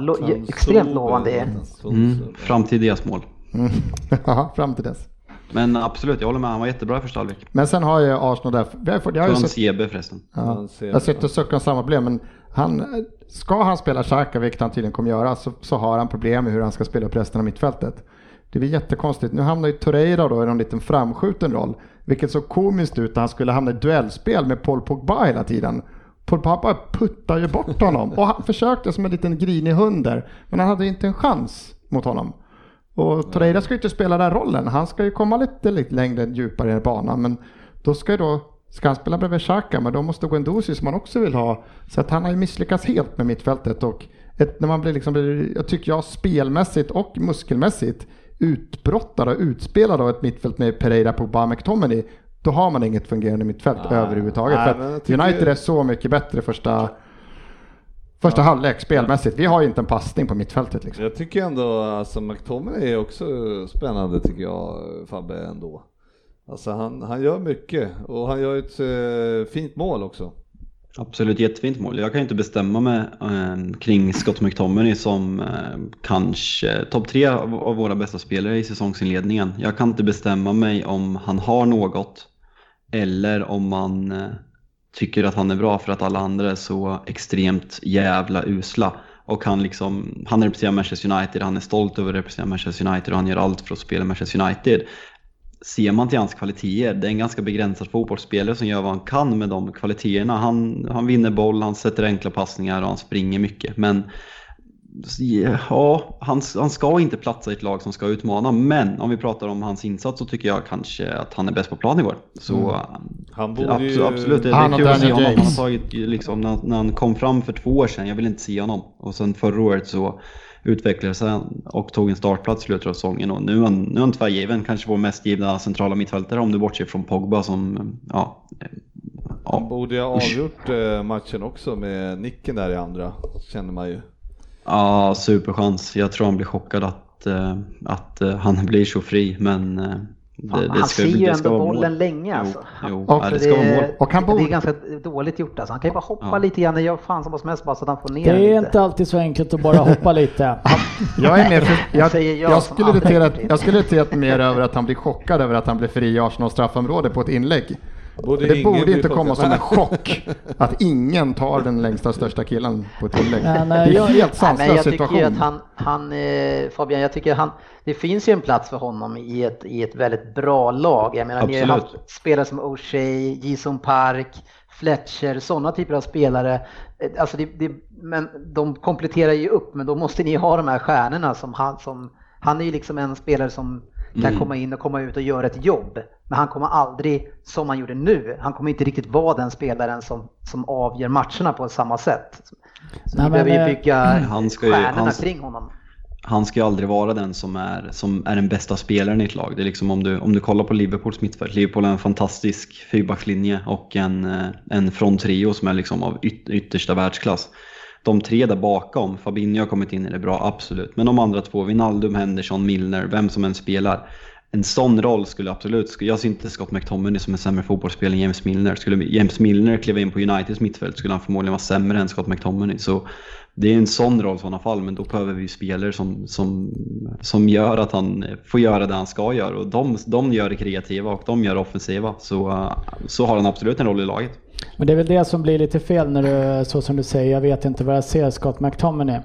extremt lovande. Mm, fram till deras mål. Mm. Ja, fram till dess. Men absolut, jag håller med. Han var jättebra i första halvlek. Men sen har ju Arsenal där... Jag, har, jag har ju sett, förresten. Ja, jag har sett och suckar om samma problem, men han, ska han spela Xhaka, vilket han tydligen kommer göra, så, så har han problem med hur han ska spela upp resten av mittfältet. Det blir jättekonstigt. Nu hamnar ju Torreira då i någon liten framskjuten roll. Vilket såg komiskt ut när han skulle hamna i duellspel med Paul Pogba hela tiden. Paul Pogba puttar ju bort honom. Och han försökte som en liten grinig hund där. Men han hade inte en chans mot honom. Och Torreira ska ju inte spela den rollen. Han ska ju komma lite, lite längre djupare i banan. Men då ska ju då Ska han spela bredvid Xhaka, men då måste Guendouzi som man också vill ha. Så att han har ju misslyckats helt med mittfältet. Och ett, när man blir liksom, jag tycker jag spelmässigt och muskelmässigt utbrottad och utspelad av ett mittfält med Pereira, Pogba, McTominay, då har man inget fungerande mittfält ah, överhuvudtaget. Nej, för tycker... United är så mycket bättre första Första ja. halvlek spelmässigt. Vi har ju inte en passning på mittfältet. Liksom. Jag tycker ändå, alltså McTominay är också spännande tycker jag, Fabbe ändå. Alltså han, han gör mycket och han gör ett äh, fint mål också. Absolut jättefint mål. Jag kan inte bestämma mig eh, kring Scott McTominay som eh, kanske topp tre av, av, våra bästa spelare i säsongsinledningen. Jag kan inte bestämma mig om han har något eller om man eh, tycker att han är bra för att alla andra är så extremt jävla usla. Och han, liksom, han representerar Manchester United, han är stolt över att representera Manchester United och han gör allt för att spela Manchester United ser man till hans kvaliteter, det är en ganska begränsad fotbollsspelare som gör vad han kan med de kvaliteterna. Han, han vinner boll, han sätter enkla passningar och han springer mycket. Men Ja, han, han ska inte platsa i ett lag som ska utmana, men om vi pratar om hans insats så tycker jag kanske att han är bäst på plan igår. Så Mm. Han borde absolut, ju... absolut, det, är kul att se honom. Han har tagit, liksom, när, när han kom fram för två år sedan, jag vill inte se honom. Och sen förra året så utvecklade sig han och tog en startplats i slutet av säsongen. Och nu är han, nu är han tvärgiven, kanske vår mest givna centrala mittfältare om du bortser från Pogba som, ja, eh, Han ja, borde ju ha avgjort eh, matchen också med nicken där i andra, känner man ju. ja superchans. Jag tror han blir chockad att, eh, att eh, han blir så fri, men det, det han ska, ser ju det ändå bollen länge alltså. Jo, jo. Och ja, det. Och han det är borde- ganska dåligt gjort alltså. Han kan ju bara hoppa Ja. lite grann. Jag gör fan som vad som helst bara så att han får ner Det är lite. inte alltid så enkelt att bara hoppa lite. Jag är mer för, jag, jag skulle irriterat, det. jag skulle irriterat mer över att han blir chockad över att han blir fri i Arsenals straffområde på ett inlägg. Borde det borde inte komma som en chock att ingen tar den längsta största killen på ett inlägg. Men, det är jag- helt Nej, sanslös jag tycker ju situation. att han, han eh, Fabian, jag tycker han, det finns ju en plats för honom i ett, i ett väldigt bra lag. Jag menar, ni har Absolut. haft spelare som O'Shea, Jason Park, Fletcher, sådana typer av spelare. Eh, Alltså det, det, men de kompletterar ju upp, men då måste ni ha de här stjärnorna som han, som, han är ju liksom en spelare som kan Mm. komma in och komma ut och göra ett jobb. Men han kommer aldrig, som han gjorde nu, han kommer inte riktigt vara den spelaren som, som avgör matcherna på samma sätt. Så Nej, vi men, behöver ju eh, bygga han ska ju- stjärnorna han- kring honom. han ska ju aldrig vara den som är, som är den bästa spelaren i ett lag. Det är liksom om du, om du kollar på Liverpools mittfält. Liverpool har en fantastisk fyrbackslinje och en, eh, en fronttrio som är liksom av yt, yttersta världsklass. De tre där bakom, Fabinho har kommit in i det bra, absolut. Men de andra två, Wijnaldum, Henderson, Milner, vem som än spelar. En sån roll skulle absolut, jag ser inte Scott McTominay som en sämre fotbollsspelare än James Milner. Skulle James Milner kliva in på Uniteds mittfält skulle han förmodligen vara sämre än Scott McTominay. Så det är en sån roll i sådana fall, men då behöver vi spelare som, som, som gör att han får göra det han ska göra. Och de, de gör det kreativa och de gör det offensiva. Så, så har han absolut en roll i laget. Men det är väl det som blir lite fel när du, så som du säger, jag vet inte vad jag ser Scott McTominay.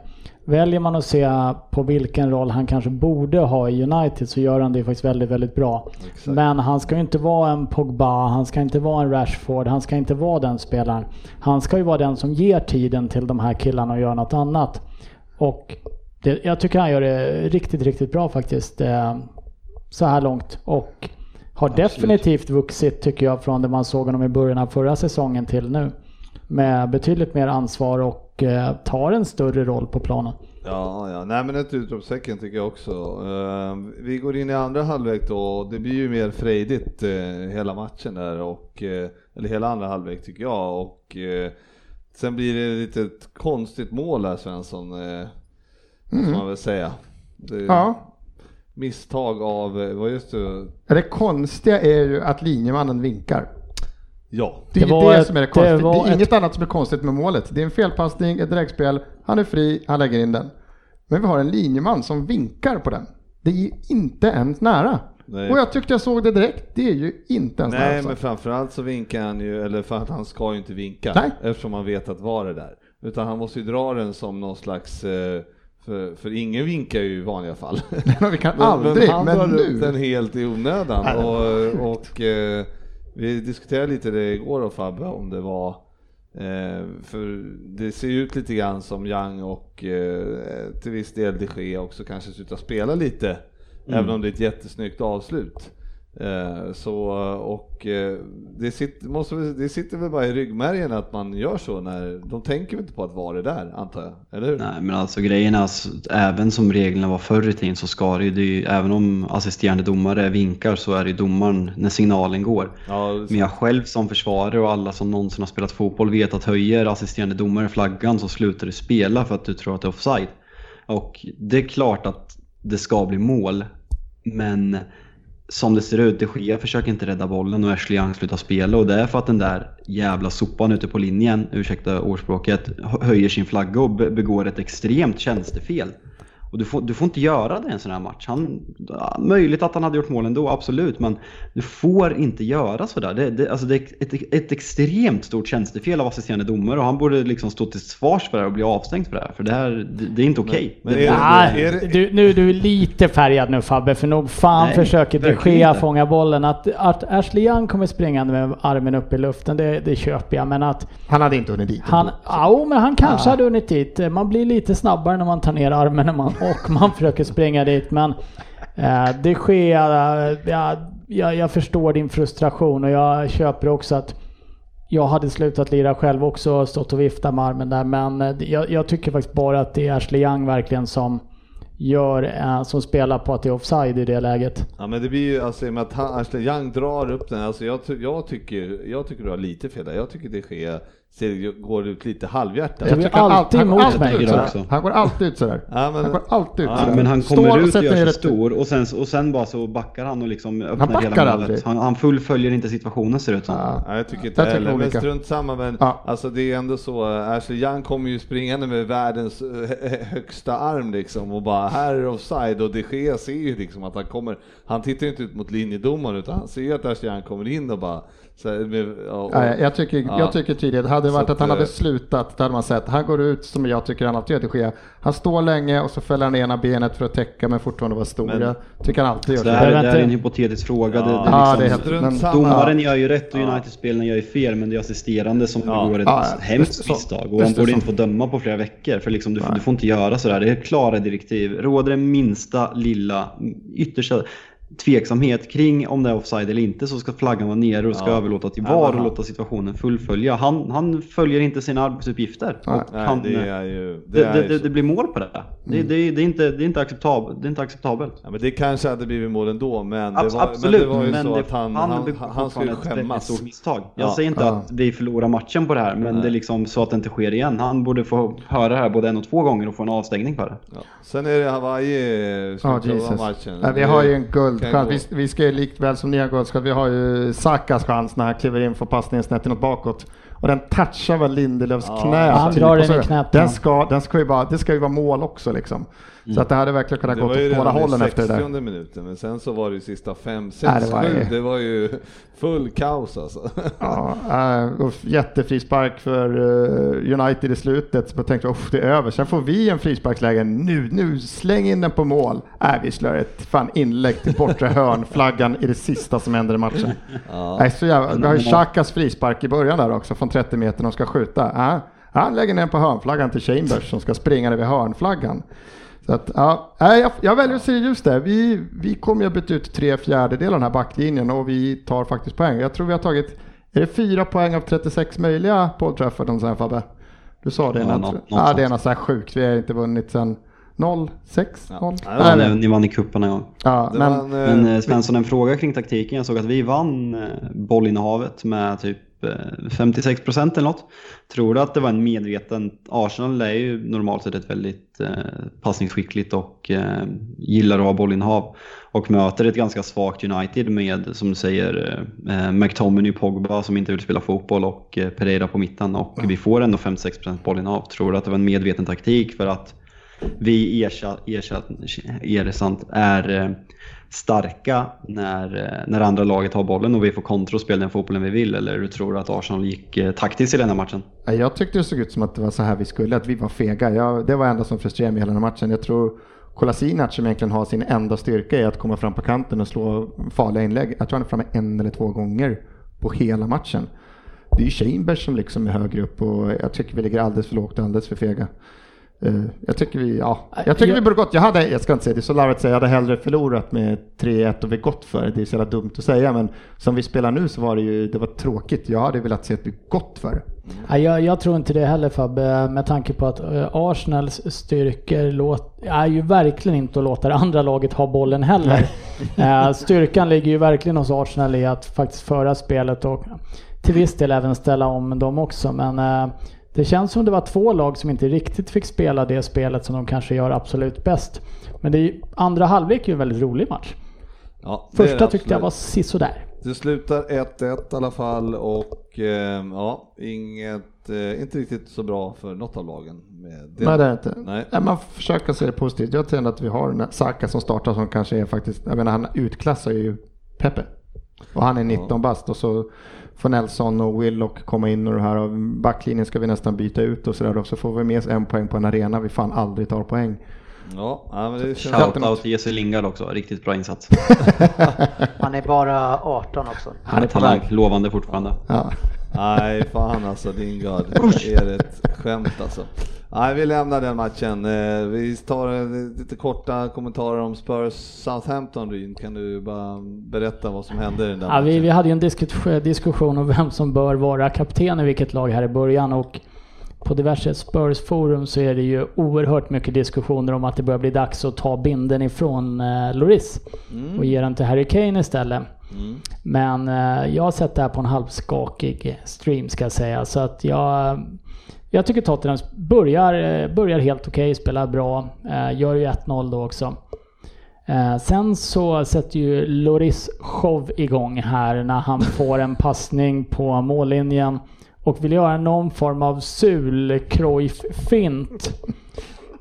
Väljer man att se på vilken roll han kanske borde ha i United så gör han det faktiskt väldigt, väldigt bra. Men han ska ju inte vara en Pogba, han ska inte vara en Rashford, han ska inte vara den spelaren. Han ska ju vara den som ger tiden till de här killarna och gör något annat. Och det, jag tycker han gör det riktigt, riktigt bra faktiskt. Eh, så här långt. Och har definitivt vuxit tycker jag från det man såg honom i början av förra säsongen till nu. Med betydligt mer ansvar och eh, tar en större roll på planen. Ja, ja, nej men ett utropstecken tycker jag också. Eh, vi går in i andra halvlek då och det blir ju mer frejdigt eh, hela matchen där och, eh, eller hela andra halvlek tycker jag och eh, sen blir det lite ett konstigt mål där Svensson, eh, får man väl säga. Det, Ja. Misstag av, eh, vad just det, Det konstiga är ju att linjemannen vinkar. ja. Det är Det ju var det ett- som är det det konstiga. Det, var är inget ett- annat som är konstigt med målet. Det är en felpassning, ett direktspel, han är fri, han lägger in den. Men vi har en linjeman som vinkar på den. Det är inte ens nära. Nej. Och jag tyckte jag såg det direkt. Det är ju inte ens nära. Nej men framförallt så vinkar han ju, eller för att han ska ju inte vinka Nej. eftersom han vet att VAR är där. Utan han måste ju dra den som någon slags, eh, för, för ingen vinkar ju i vanliga fall. Men vi kan aldrig, han men nu. upp den helt i onödan. Och, och eh, vi diskuterade lite det igår då Fabbe, om det var eh, för det ser ju ut lite grann som Young och eh, till viss del de Gea också kanske slutar spela lite. Mm. Även om det är ett jättesnyggt avslut. Eh, så, och eh, det sitter, måste, det sitter väl bara i ryggmärgen att man gör så när, de tänker inte på att vara där antar jag, eller hur? Nej, men alltså grejen är att även som reglerna var förr i tiden så ska det ju, det är ju även om assisterande domare vinkar så är det ju domaren när signalen går. Ja, Men jag själv som försvarare och alla som någonsin har spelat fotboll vet att höjer assisterande domare flaggan så slutar du spela för att du tror att det är offside. Och det är klart att det ska bli mål, men som det ser ut, de Gea försöker inte rädda bollen och Ashley Young slutar spela och det är för att den där jävla sopan ute på linjen, ursäkta ordspråket, höjer sin flagga och begår ett extremt tjänstefel. Och du får, du får inte göra det i en sån här match. Han, ja, möjligt att han hade gjort mål ändå, absolut. Men du får inte göra sådär. Det, det, alltså det är ett, ett extremt stort tjänstefel av assisterande domare och han borde liksom stå till svars för det här och bli avstängd för det här. För det här, det, det är inte okej. Det- du, nu du är lite färgad nu Fabbe, för nog fan Nej, försöker de Gea fånga bollen. Att, att Ashley Young kommer springande med armen upp i luften, det, det köper jag. Men att Han hade inte hunnit dit. han, ja, men han kanske hade hunnit dit. Man blir lite snabbare när man tar ner armen när man, och man försöker springa dit. Men eh, det sker, eh, ja, jag, jag förstår din frustration och jag köper också att jag hade slutat lira själv också och stått och viftat med armen där. Men eh, jag, jag tycker faktiskt bara att det är Ashley Young verkligen som gör, eh, som spelar på att det är offside i det läget. Ja men det blir ju alltså i och med att han, Ashley Young drar upp den, alltså jag, jag, tycker, jag tycker du har lite fel där. Jag tycker det sker, ser, går ut lite halvhjärtat. Är tycker han alltid han går emot alltid mig. ut Jag. Han går alltid ut sådär. Ja, men- Han går alltid ut Ja, sådär. Men han Står kommer ut och sätter gör sig stor och sen, och sen bara så backar han och liksom öppnar backar hela målet. Han, han fullföljer inte situationen ser det ut som. Ja. Jag tycker inte Jag tycker heller, men strunt samma. Men Ja. alltså det är ändå så, Ashley Young kommer ju springande med världens äh, högsta arm liksom och bara här är det offside och de Gea ser ju liksom att han kommer, han tittar ju inte ut mot linjedomaren utan han ser ju att Ashley kommer in och bara så med, och, och, Nej, jag tycker, Ja. jag tycker tidigare, hade det Så varit att, att han hade eh, slutat, då hade man sett, han går ut som jag tycker han alltid gör, det sker. Han står länge och så fäller han ena benet för att täcka men fortfarande vara stor. Men- jag tycker han alltid gör Så så. det här, det här är en hypotetisk fråga. Ja. Det, det är Ja, liksom, det är helt- men-. Domaren gör ju rätt och Ja. United-spelarna gör ju fel, men det är assisterande som Ja. begår ett Ja, hemskt så. misstag. Och han borde så. inte få döma på flera veckor, för liksom, du, får- du får inte göra sådär. Det är klara direktiv. Råder det minsta lilla, yttersta tveksamhet kring om det är offside eller inte så ska flaggan vara nere och ska Ja. överlåta till VAR och han- låta situationen fullfölja. Han, han följer inte sina arbetsuppgifter. Nej. Och Nej, han, det är ju... det, det, det, det blir mål på det. Det, det, är inte, det, är inte acceptabelt. det är inte acceptabelt. Ja, men det kanske hade blivit mål ändå, men det var, Absolut, men det var ju men så det- att han, han, han, han skulle skämmas. stort misstag. Jag Ja. säger inte Ja. att vi förlorar matchen på det här, men Nej. det är liksom så att det inte sker igen. Han borde få höra det här både en och två gånger och få en avstängning för det. Ja. Sen är det Hawaii slutet av Jesus. matchen. Nej, vi har ju en Kan guldchans. Vi, vi ska ju likt väl som ni har guldchans. Vi har ju Sakas chans när han kliver in för passningen snett inåt bakåt. Och den touchar väl Lindelöfs Ja. knä. Han typ. drar den i knät Den ska, den ska ju det ska ju vara mål också liksom. Så att det hade verkligen kunnat gå åt båda hållen efter det där. 60 minuten, men sen så var det ju sista 5, Nej, 6, det var 7. ju- Det var ju full kaos alltså. Ja, äh, jättefrispark för eh, United i slutet. Så jag tänkte uff, det är över. Sen får vi en frisparksläge. Nu, nu, släng in den på mål. Äh, vi slår ett fan inlägg till bortre hörnflaggan i det sista som händer i matchen. Ja. Nej, så jävla, vi har ju Xhakas frispark i början där också från 30 meter. De ska skjuta. Ja, han lägger ner den på hörnflaggan till Chambers som ska springa över hörnflaggan. Så att, ja, jag, jag väljer att se just det. Vi, vi kommer ju ha bytt ut tre fjärdedelar av den här backlinjen och vi tar faktiskt poäng. Jag tror vi har tagit, är det fyra poäng av 36 möjliga på Old Trafford om så här Fabbe? Du sa det Ja, innan. nå- Ja, något det är något så här sjukt. Vi har inte vunnit sedan 0, 6, Ja. 0. Ja, Ja, Nej, ni, vann i cupen en gång. ja, men, var en, eh, Men eh, Svensson, en fråga kring taktiken. Jag såg att vi vann eh, bollinnehavet med typ 56 procent eller något. Tror du att det var en medveten... Arsenal är ju normalt sett ett väldigt eh, passningsskickligt och eh, gillar att ha bollinnehav. Och möter ett ganska svagt United med, som du säger, eh, McTominay, Pogba som inte vill spela fotboll och eh, Pereira på mitten. Och vi får ändå 56 procent bollinnehav. Tror du att det var en medveten taktik för att vi ersatt, ersatt, ersatt är eh, starka när, eh, när andra laget har bollen och vi får kontra och spela den fotbollen vi vill? Eller du tror att Arsenal gick eh, taktiskt i den här matchen? Jag tyckte det såg ut som att det var så här vi skulle, att vi var fega. Jag, det var det enda som frustrerade mig i hela den här matchen. Jag tror Kolasinac som egentligen har sin enda styrka i att komma fram på kanten och slå farliga inlägg. Jag tror han är framme en eller två gånger på hela matchen. Det är ju Chambers som liksom är högre upp och jag tycker vi ligger alldeles för lågt och alldeles för fega. Eh, Jag tycker vi, ja, jag tycker Jag- vi borde gått. Jag hade, jag ska inte säga det är så larvigt att säga, jag hade hellre förlorat med 3-1 och vi gått för det. Det är så jävla dumt att säga men som vi spelar nu så var det ju, det var tråkigt. Jag hade velat se att vi gått för det. Jag, jag tror inte det heller Fabbe, med tanke på att eh, Arsenals styrkor låt, är ju verkligen inte att låta det andra laget ha bollen heller. Eh, Styrkan ligger ju verkligen hos Arsenal i att faktiskt föra spelet och till viss del även ställa om dem också. Men det känns som det var två lag som inte riktigt fick spela det spelet som de kanske gör absolut bäst. Men det är ju, andra halvlek är ju en väldigt rolig match. Ja, Första det tyckte jag var sisådär. Det slutar 1-1 i alla fall och eh, ja, inget eh, inte riktigt så bra för något av lagen. Med det. Nej, det är det inte. Nej. Nej, man försöker se det positivt. Jag tror ändå att vi har Saka som startar som kanske är faktiskt, jag menar han utklassar ju Pepe. Och han är 19 bast och så får Nelson och Willock komma in och det här och backlinjen ska vi nästan byta ut och sådär. Så får vi med oss en poäng på en arena vi fan aldrig tar poäng. Ja, ja, men det känns... Shoutout till Jesse Lingard också, riktigt bra insats. Han är bara 18 också. Han är talang, lovande fortfarande. Ja. Nej, fan alltså Lingard. Det är ett skämt alltså. Nej, vi lämnar den matchen. Eh, Vi tar eh, lite korta kommentarer om Spurs Southampton Ryn. Kan du bara berätta vad som hände i den där Ja, vi, matchen? vi hade ju en diskus- diskussion om vem som bör vara kapten i vilket lag här i början och på diverse Spurs-forum så är det ju oerhört mycket diskussioner om att det börjar bli dags att ta binden ifrån eh, Loris och ge den till Harry Kane istället. Mm. Men eh, jag har sett det här på en halvskakig stream ska jag säga. Så att jag, jag tycker Tottenham börjar, eh, börjar helt okej, spelar bra. Eh, gör ju 1-0 då också. Eh, sen så sätter ju Loris show igång här när han får en passning på mållinjen och vill göra någon form av sul fint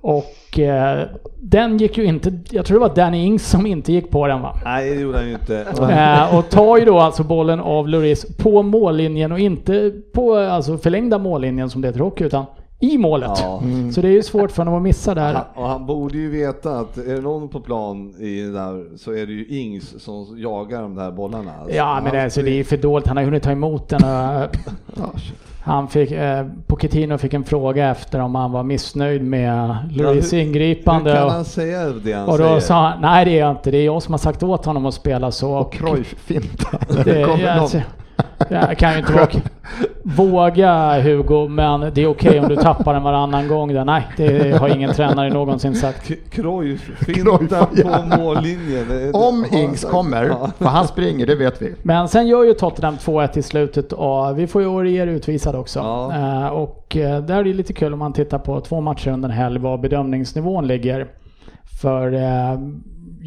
och eh, den gick ju inte, jag tror det var Danny Ings som inte gick på den va? Nej, det gjorde han ju inte. Eh, och tar ju då alltså bollen av Lloris på mållinjen och inte på alltså förlängda mållinjen som det heter hockey utan i målet. Ja. Så det är ju svårt för honom att missa där. Han, och han borde ju veta att är det någon på plan i det där så är det ju Ings som jagar de där bollarna. Alltså, Ja men alltså, det är ju för dåligt, han har hunnit ta emot den. Och, Ja, han fick, eh, Pochettino fick en fråga efter om han var missnöjd med Lloris hur- ingripande. Hur kan och, han säga det han och då säger? sa han, nej det är jag inte, det är jag som har sagt åt honom att spela så. Och Cruyff-finta. Det, kan ju inte våga, våga Hugo, men det är okej om du tappar den varannan gång. Där. Nej, det har ingen tränare någonsin sagt. K- Cruyff finta på mållinjen. Om Ings kommer, för han springer, det vet vi. Men sen gör ju Tottenham 2-1 i slutet och vi får ju Aurier utvisad också. Ja. Eh, och eh, där är det lite kul om man tittar på två matcher under en helg var bedömningsnivån ligger. För eh,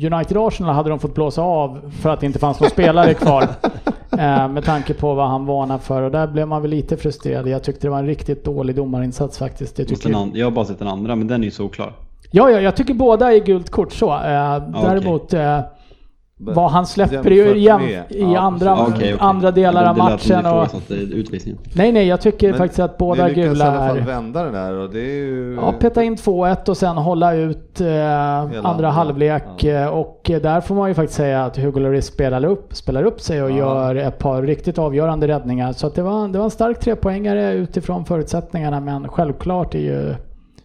United-Arsenal hade de fått blåsa av för att det inte fanns någon spelare kvar. Eh, med tanke på vad han varnar för och där blev man väl lite frustrerad. Jag tyckte det var en riktigt dålig domarinsats faktiskt. Jag, tycker, and- jag har bara sett den andra, men den är ju så oklar. ja, ja, jag tycker båda är gult kort så. Eh, däremot eh, vad han släpper ju i ja, andra. Okej, okej. andra delar av Det matchen. Och, nej, nej, jag tycker Men faktiskt att båda Ni i gula alla fall är... vända den där och det är ju... Ja, peta in 2-1 och sen hålla ut eh, andra andra. halvlek. Ja. eh, Och där får man ju faktiskt säga att Hugo Lloris spelar upp, spelar upp sig och Ja. gör ett par riktigt avgörande räddningar. Så att det, var, det var en stark trepoängare utifrån förutsättningarna men självklart är ju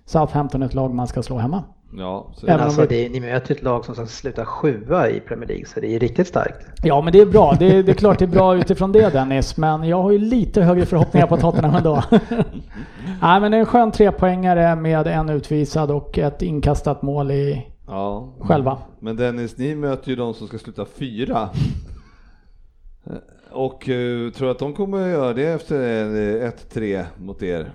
Southampton ett lag man ska slå hemma. Ja, så Men alltså, det ni möter ett lag som ska sluta sjua i Premier League, så det är riktigt starkt. Ja men det är bra, det är, det är klart det är bra utifrån det Dennis, men jag har ju lite högre förhoppningar på Tottenham ändå. Nej men det är en skön trepoängare med en utvisad och ett inkastat mål i ja. själva. Men Dennis, ni möter ju de som ska sluta fyra. Och uh, tror att de kommer att göra det efter en, eh, 1-3 mot er?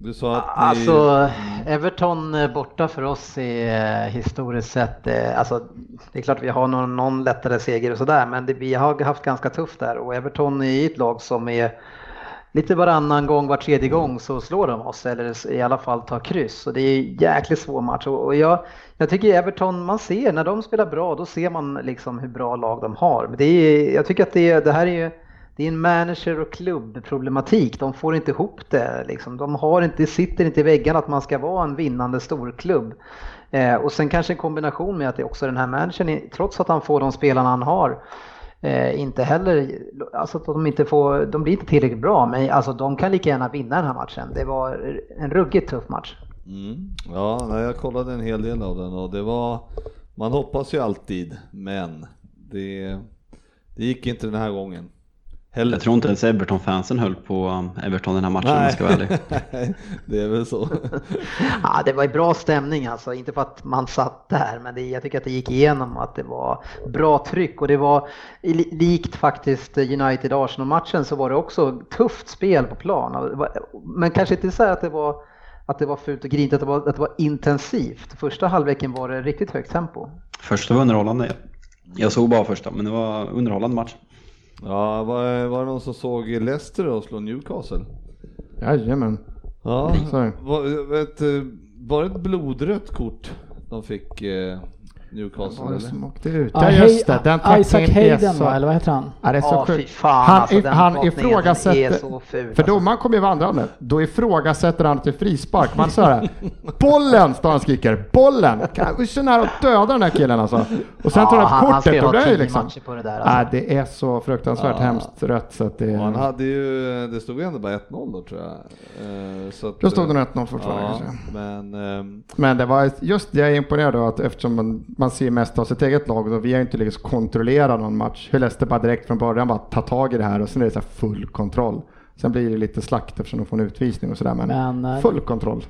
Du sa att ni... Alltså, Everton eh, borta för oss är eh, historiskt sett, eh, alltså det är klart vi har någon, någon lättare seger och sådär, men det, vi har haft ganska tufft där och Everton är ett lag som är lite varannan gång, var tredje gång så slår de oss eller i alla fall tar kryss. Och det är en jäkligt svår match och jag, jag tycker Everton, man ser när de spelar bra, då ser man liksom hur bra lag de har. Men det är, jag tycker att det, det här är ju det är en manager och klubbproblematik. De får inte ihop det. Liksom. De har inte, det sitter inte i väggarna att man ska vara en vinnande storklubb. Eh, och sen kanske en kombination med att det också är den här managern, trots att han får de spelarna han har, eh, inte heller, alltså att de inte får, de blir inte tillräckligt bra, men alltså de kan lika gärna vinna den här matchen. Det var en ruggigt tuff match. Mm. Ja, jag kollade en hel del av den och det var... Man hoppas ju alltid, men det, det gick inte den här gången. Heller. Jag tror inte ens Everton-fansen höll på um, Everton den här matchen om jag ska vara ärlig. Nej, det är väl så. Ja, det var ju bra stämning alltså, inte för att man satt där, men det, jag tycker att det gick igenom att det var bra tryck och det var li- likt faktiskt United-Arsenal-matchen så var det också tufft spel på plan. Men kanske inte så här att det var att det var fult och grinigt, att det var, att det var intensivt. Första halvleken var det riktigt högt tempo. Första var underhållande. Jag såg bara första, men det var underhållande match. Ja, var, var det någon som såg Leicester och slå Newcastle? Jajamän. Ja, var, vet, var det ett blodrött kort de fick eh, Newcastle? Var det eller? som åkte ut? Ja, Ja, just det. Hej- Den Isaac Hayden så- va, eller vad heter han? Ja, det är så Ja, sjukt. fan Han, alltså, den han ifrågasätter, ful. för alltså. domaren kommer ju vandrande, då ifrågasätter han till frispark. Man så här, bollen står han skriker, bollen! Vi är så nära att döda den här killen alltså. Och sen tar Ja, han han, han kortet och tio liksom. på det där. Alltså. Nej, det är så fruktansvärt Ja. hemskt rött så att det Och han hade ju, det stod ju ändå bara 1-0 då tror jag. Eh, så att, Då stod det nog 1-0 fortfarande Ja, kanske. men ehm, Men det var just det jag är imponerad av att eftersom man, man ser mest av sitt eget lag och vi har inte lyckats kontrollera någon match. Hur Leicester bara direkt från början bara tar tag i det här och sen är det så full kontroll. Sen blir det lite slakt eftersom de får en utvisning och sådär men, Men, eh, full kontroll.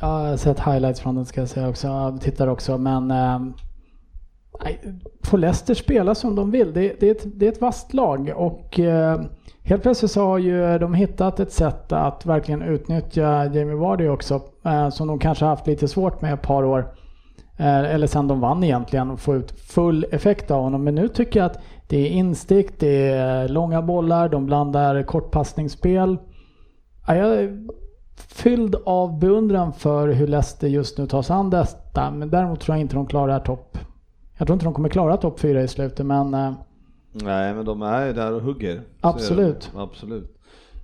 Jag har sett highlights från den ska jag säga också. Jag tittar också men ehm, nej, får Leicester spela som de vill. Det, det, är, ett, det är ett vasst lag och eh, helt plötsligt så har ju de hittat ett sätt att verkligen utnyttja Jamie Vardy också. Eh, som de kanske haft lite svårt med ett par år. Eh, eller sen de vann egentligen och få ut full effekt av honom. Men nu tycker jag att det är instick, det är långa bollar, de blandar kortpassningsspel. Ja, jag är fylld av beundran för hur Leicester just nu tar sig an detta. Men däremot tror jag inte de klarar topp. Jag tror inte de kommer klara topp fyra i slutet men eh, nej men de är ju där och hugger. Absolut. Absolut.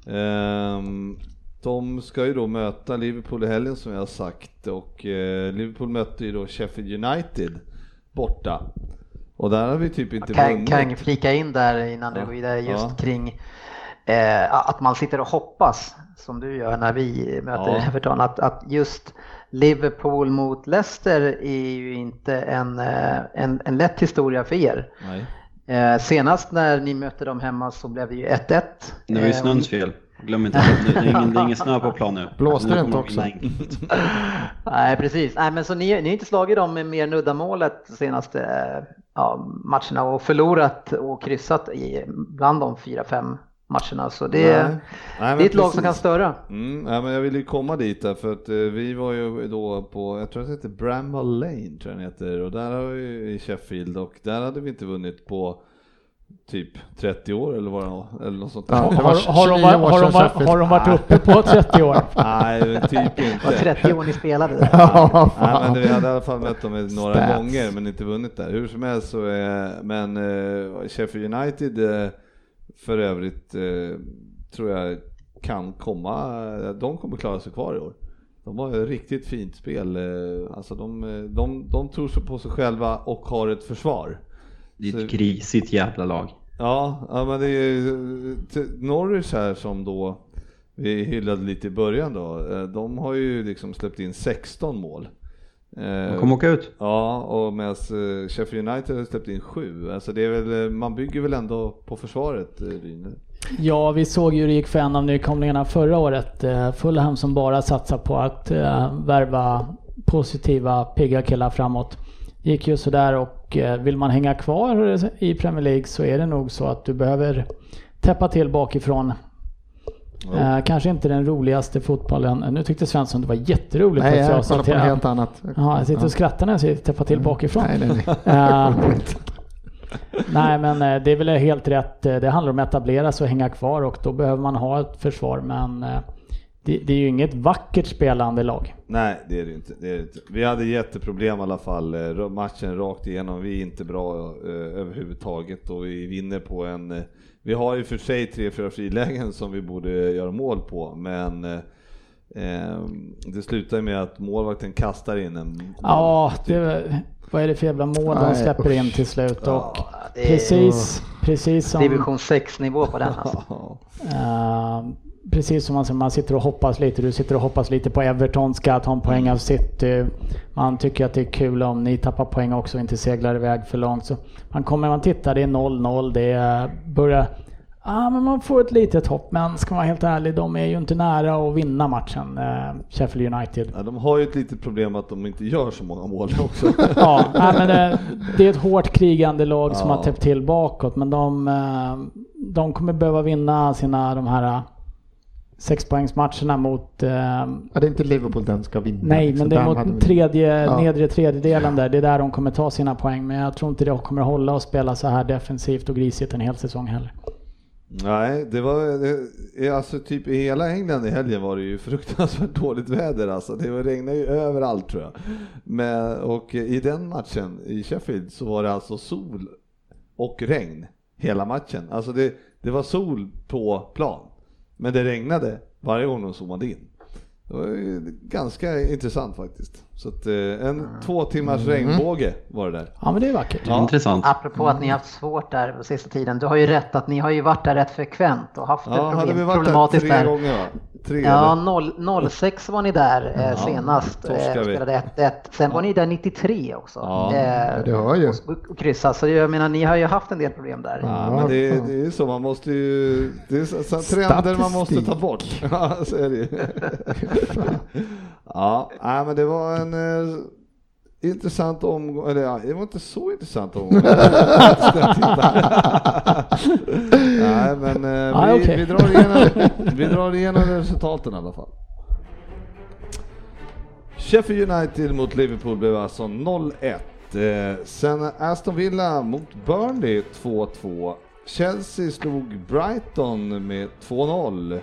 Ehm, de ska ju då möta Liverpool i helgen som jag har sagt och eh, Liverpool mötte ju då Sheffield United borta. Och där har vi typ inte Kan, vunnit. kan jag flika in där innan du Ja. går vidare just Ja. kring eh, att man sitter och hoppas som du gör när vi möter Ja. Everton. Att, att just Liverpool mot Leicester är ju inte en, eh, en, en lätt historia för er. Nej. Eh, senast när ni mötte dem hemma så blev det ju 1-1. Det var ju Eh, snöns fel. Glöm inte det. Det är ingen, det är ingen snö på plan nu. Blåste det inte också? Nej, precis. Nej, men så ni, ni har inte slagit dem med mer nudda målet de senaste eh, ja, matcherna och förlorat och kryssat i, bland de fyra, fem matcherna. Så det, Nej. Nej, men det är ett lag som kan störa. Mm, ja, men jag ville ju komma dit där för att eh, vi var ju då på, jag tror att det heter Bramall Lane tror jag den heter och där har vi i Sheffield och där hade vi inte vunnit på typ 30 år eller vad det eller något sånt. Ja, det har, har, de, 29 varit- år har, de, har de varit uppe på 30 år? Nej, typ Det var inte. 30 år ni spelade. Ja, Nej, men vi hade i alla fall mött dem några Stats. gånger men inte vunnit där. Hur som helst så är, men eh, Sheffield United eh, för övrigt eh, tror jag kan komma, de kommer klara sig kvar i år. De har ett riktigt fint spel, eh, alltså de, eh, de, de tror på sig själva och har ett försvar. Det är Så- ett grisigt jävla lag. Ja, ja men det är ju Norwich här som då vi hyllade lite i början då, eh, de har ju liksom släppt in 16 mål. Eh, De kommer åka ut. Ja, och medan eh, Sheffield United har släppt in 7. Alltså det är väl, eh, man bygger väl ändå på försvaret, eh, Ryn? Ja, vi såg ju hur det gick för en av nykomlingarna förra året. Eh, Fulham som bara satsar på att eh, värva positiva, pigga killar framåt. Gick ju sådär och eh, vill man hänga kvar i Premier League så är det nog så att du behöver täppa till bakifrån. Eh, kanske inte den roligaste fotbollen. Nu tyckte Svensson det var jätteroligt Nej, jag jag kollar på något helt annat. Ja, jag sitter och skrattar när jag säger täppa till bakifrån. Nej, nej, nej. Eh, Nej men eh, det är väl helt rätt. Det handlar om att etablera sig och hänga kvar och då behöver man ha ett försvar. Men det, det är ju inget vackert spelande lag. Nej, det är det inte. Det är det inte. Vi hade jätteproblem i alla fall, eh, matchen rakt igenom. Vi är inte bra eh, överhuvudtaget och vi vinner på en... Eh, vi har i och för sig tre, fyra frilägen som vi borde göra mål på, men eh, eh, det slutar ju med att målvakten kastar in en... Ja, typ. det, vad är det för jävla mål de släpper in till slut? Och Ja, precis, precis som... division 6-nivå på den. Alltså. Ja. Eh, precis som man, säger, man sitter och hoppas lite. Du sitter och hoppas lite på Everton ska ta en poäng av City. Man tycker att det är kul om ni tappar poäng också och inte seglar iväg för långt. Så man kommer, man tittar, det är 0-0. Det börjar... Ja, men man får ett litet hopp. Men ska man vara helt ärlig, de är ju inte nära att vinna matchen, eh, Sheffield United. Ja, de har ju ett litet problem att de inte gör så många mål också. Ja, nej, men det, det är ett hårt krigande lag som Ja. har täppt till bakåt. Men de, eh, de kommer behöva vinna sina de här eh, sexpoängsmatcherna mot... eh, Ja, det är inte Liverpool den ska vinna. Nej, Så men det är mot tredje, Ja. nedre tredjedelen där. Det är där de kommer ta sina poäng. Men jag tror inte det kommer hålla och spela så här defensivt och grisigt en hel säsong heller. Nej, det var det, alltså typ i hela England i helgen var det ju fruktansvärt dåligt väder alltså. Det regnade ju överallt tror jag. Men, och i den matchen i Sheffield så var det alltså sol och regn hela matchen. Alltså det, det var sol på plan, men det regnade varje gång de zoomade in. Det var ju ganska intressant faktiskt. Så att, eh, en två timmars regnbåge var det där. Ja, men det är vackert. Ja. Intressant. Apropå att ni har haft svårt där på sista tiden. Du har ju rätt att ni har ju varit där rätt frekvent och haft Ja, det hade vi problem, varit där problematiskt tre där. gånger va? Tre Ja, eller? 0, 06 var ni där eh, Ja, senast vi. spelade 1-1. Sen var ni där 93 också. Ja, eh, det hör ju. och, och kryssa. Så jag menar, ni har ju haft en del problem där. Ja, men det, är- det är så, man måste ju, det är så, så trender man måste ta bort. Ja, så är det ju. Ja, men det var en eh, intressant omgång, eller ja, det var inte så intressant omgång. nej, men eh, Ja, vi, okej. vi, drar igenom, vi drar igenom resultaten i alla fall. Sheffield United mot Liverpool blev alltså 0-1. Eh, sen Aston Villa mot Burnley 2-2. Chelsea slog Brighton med 2-0.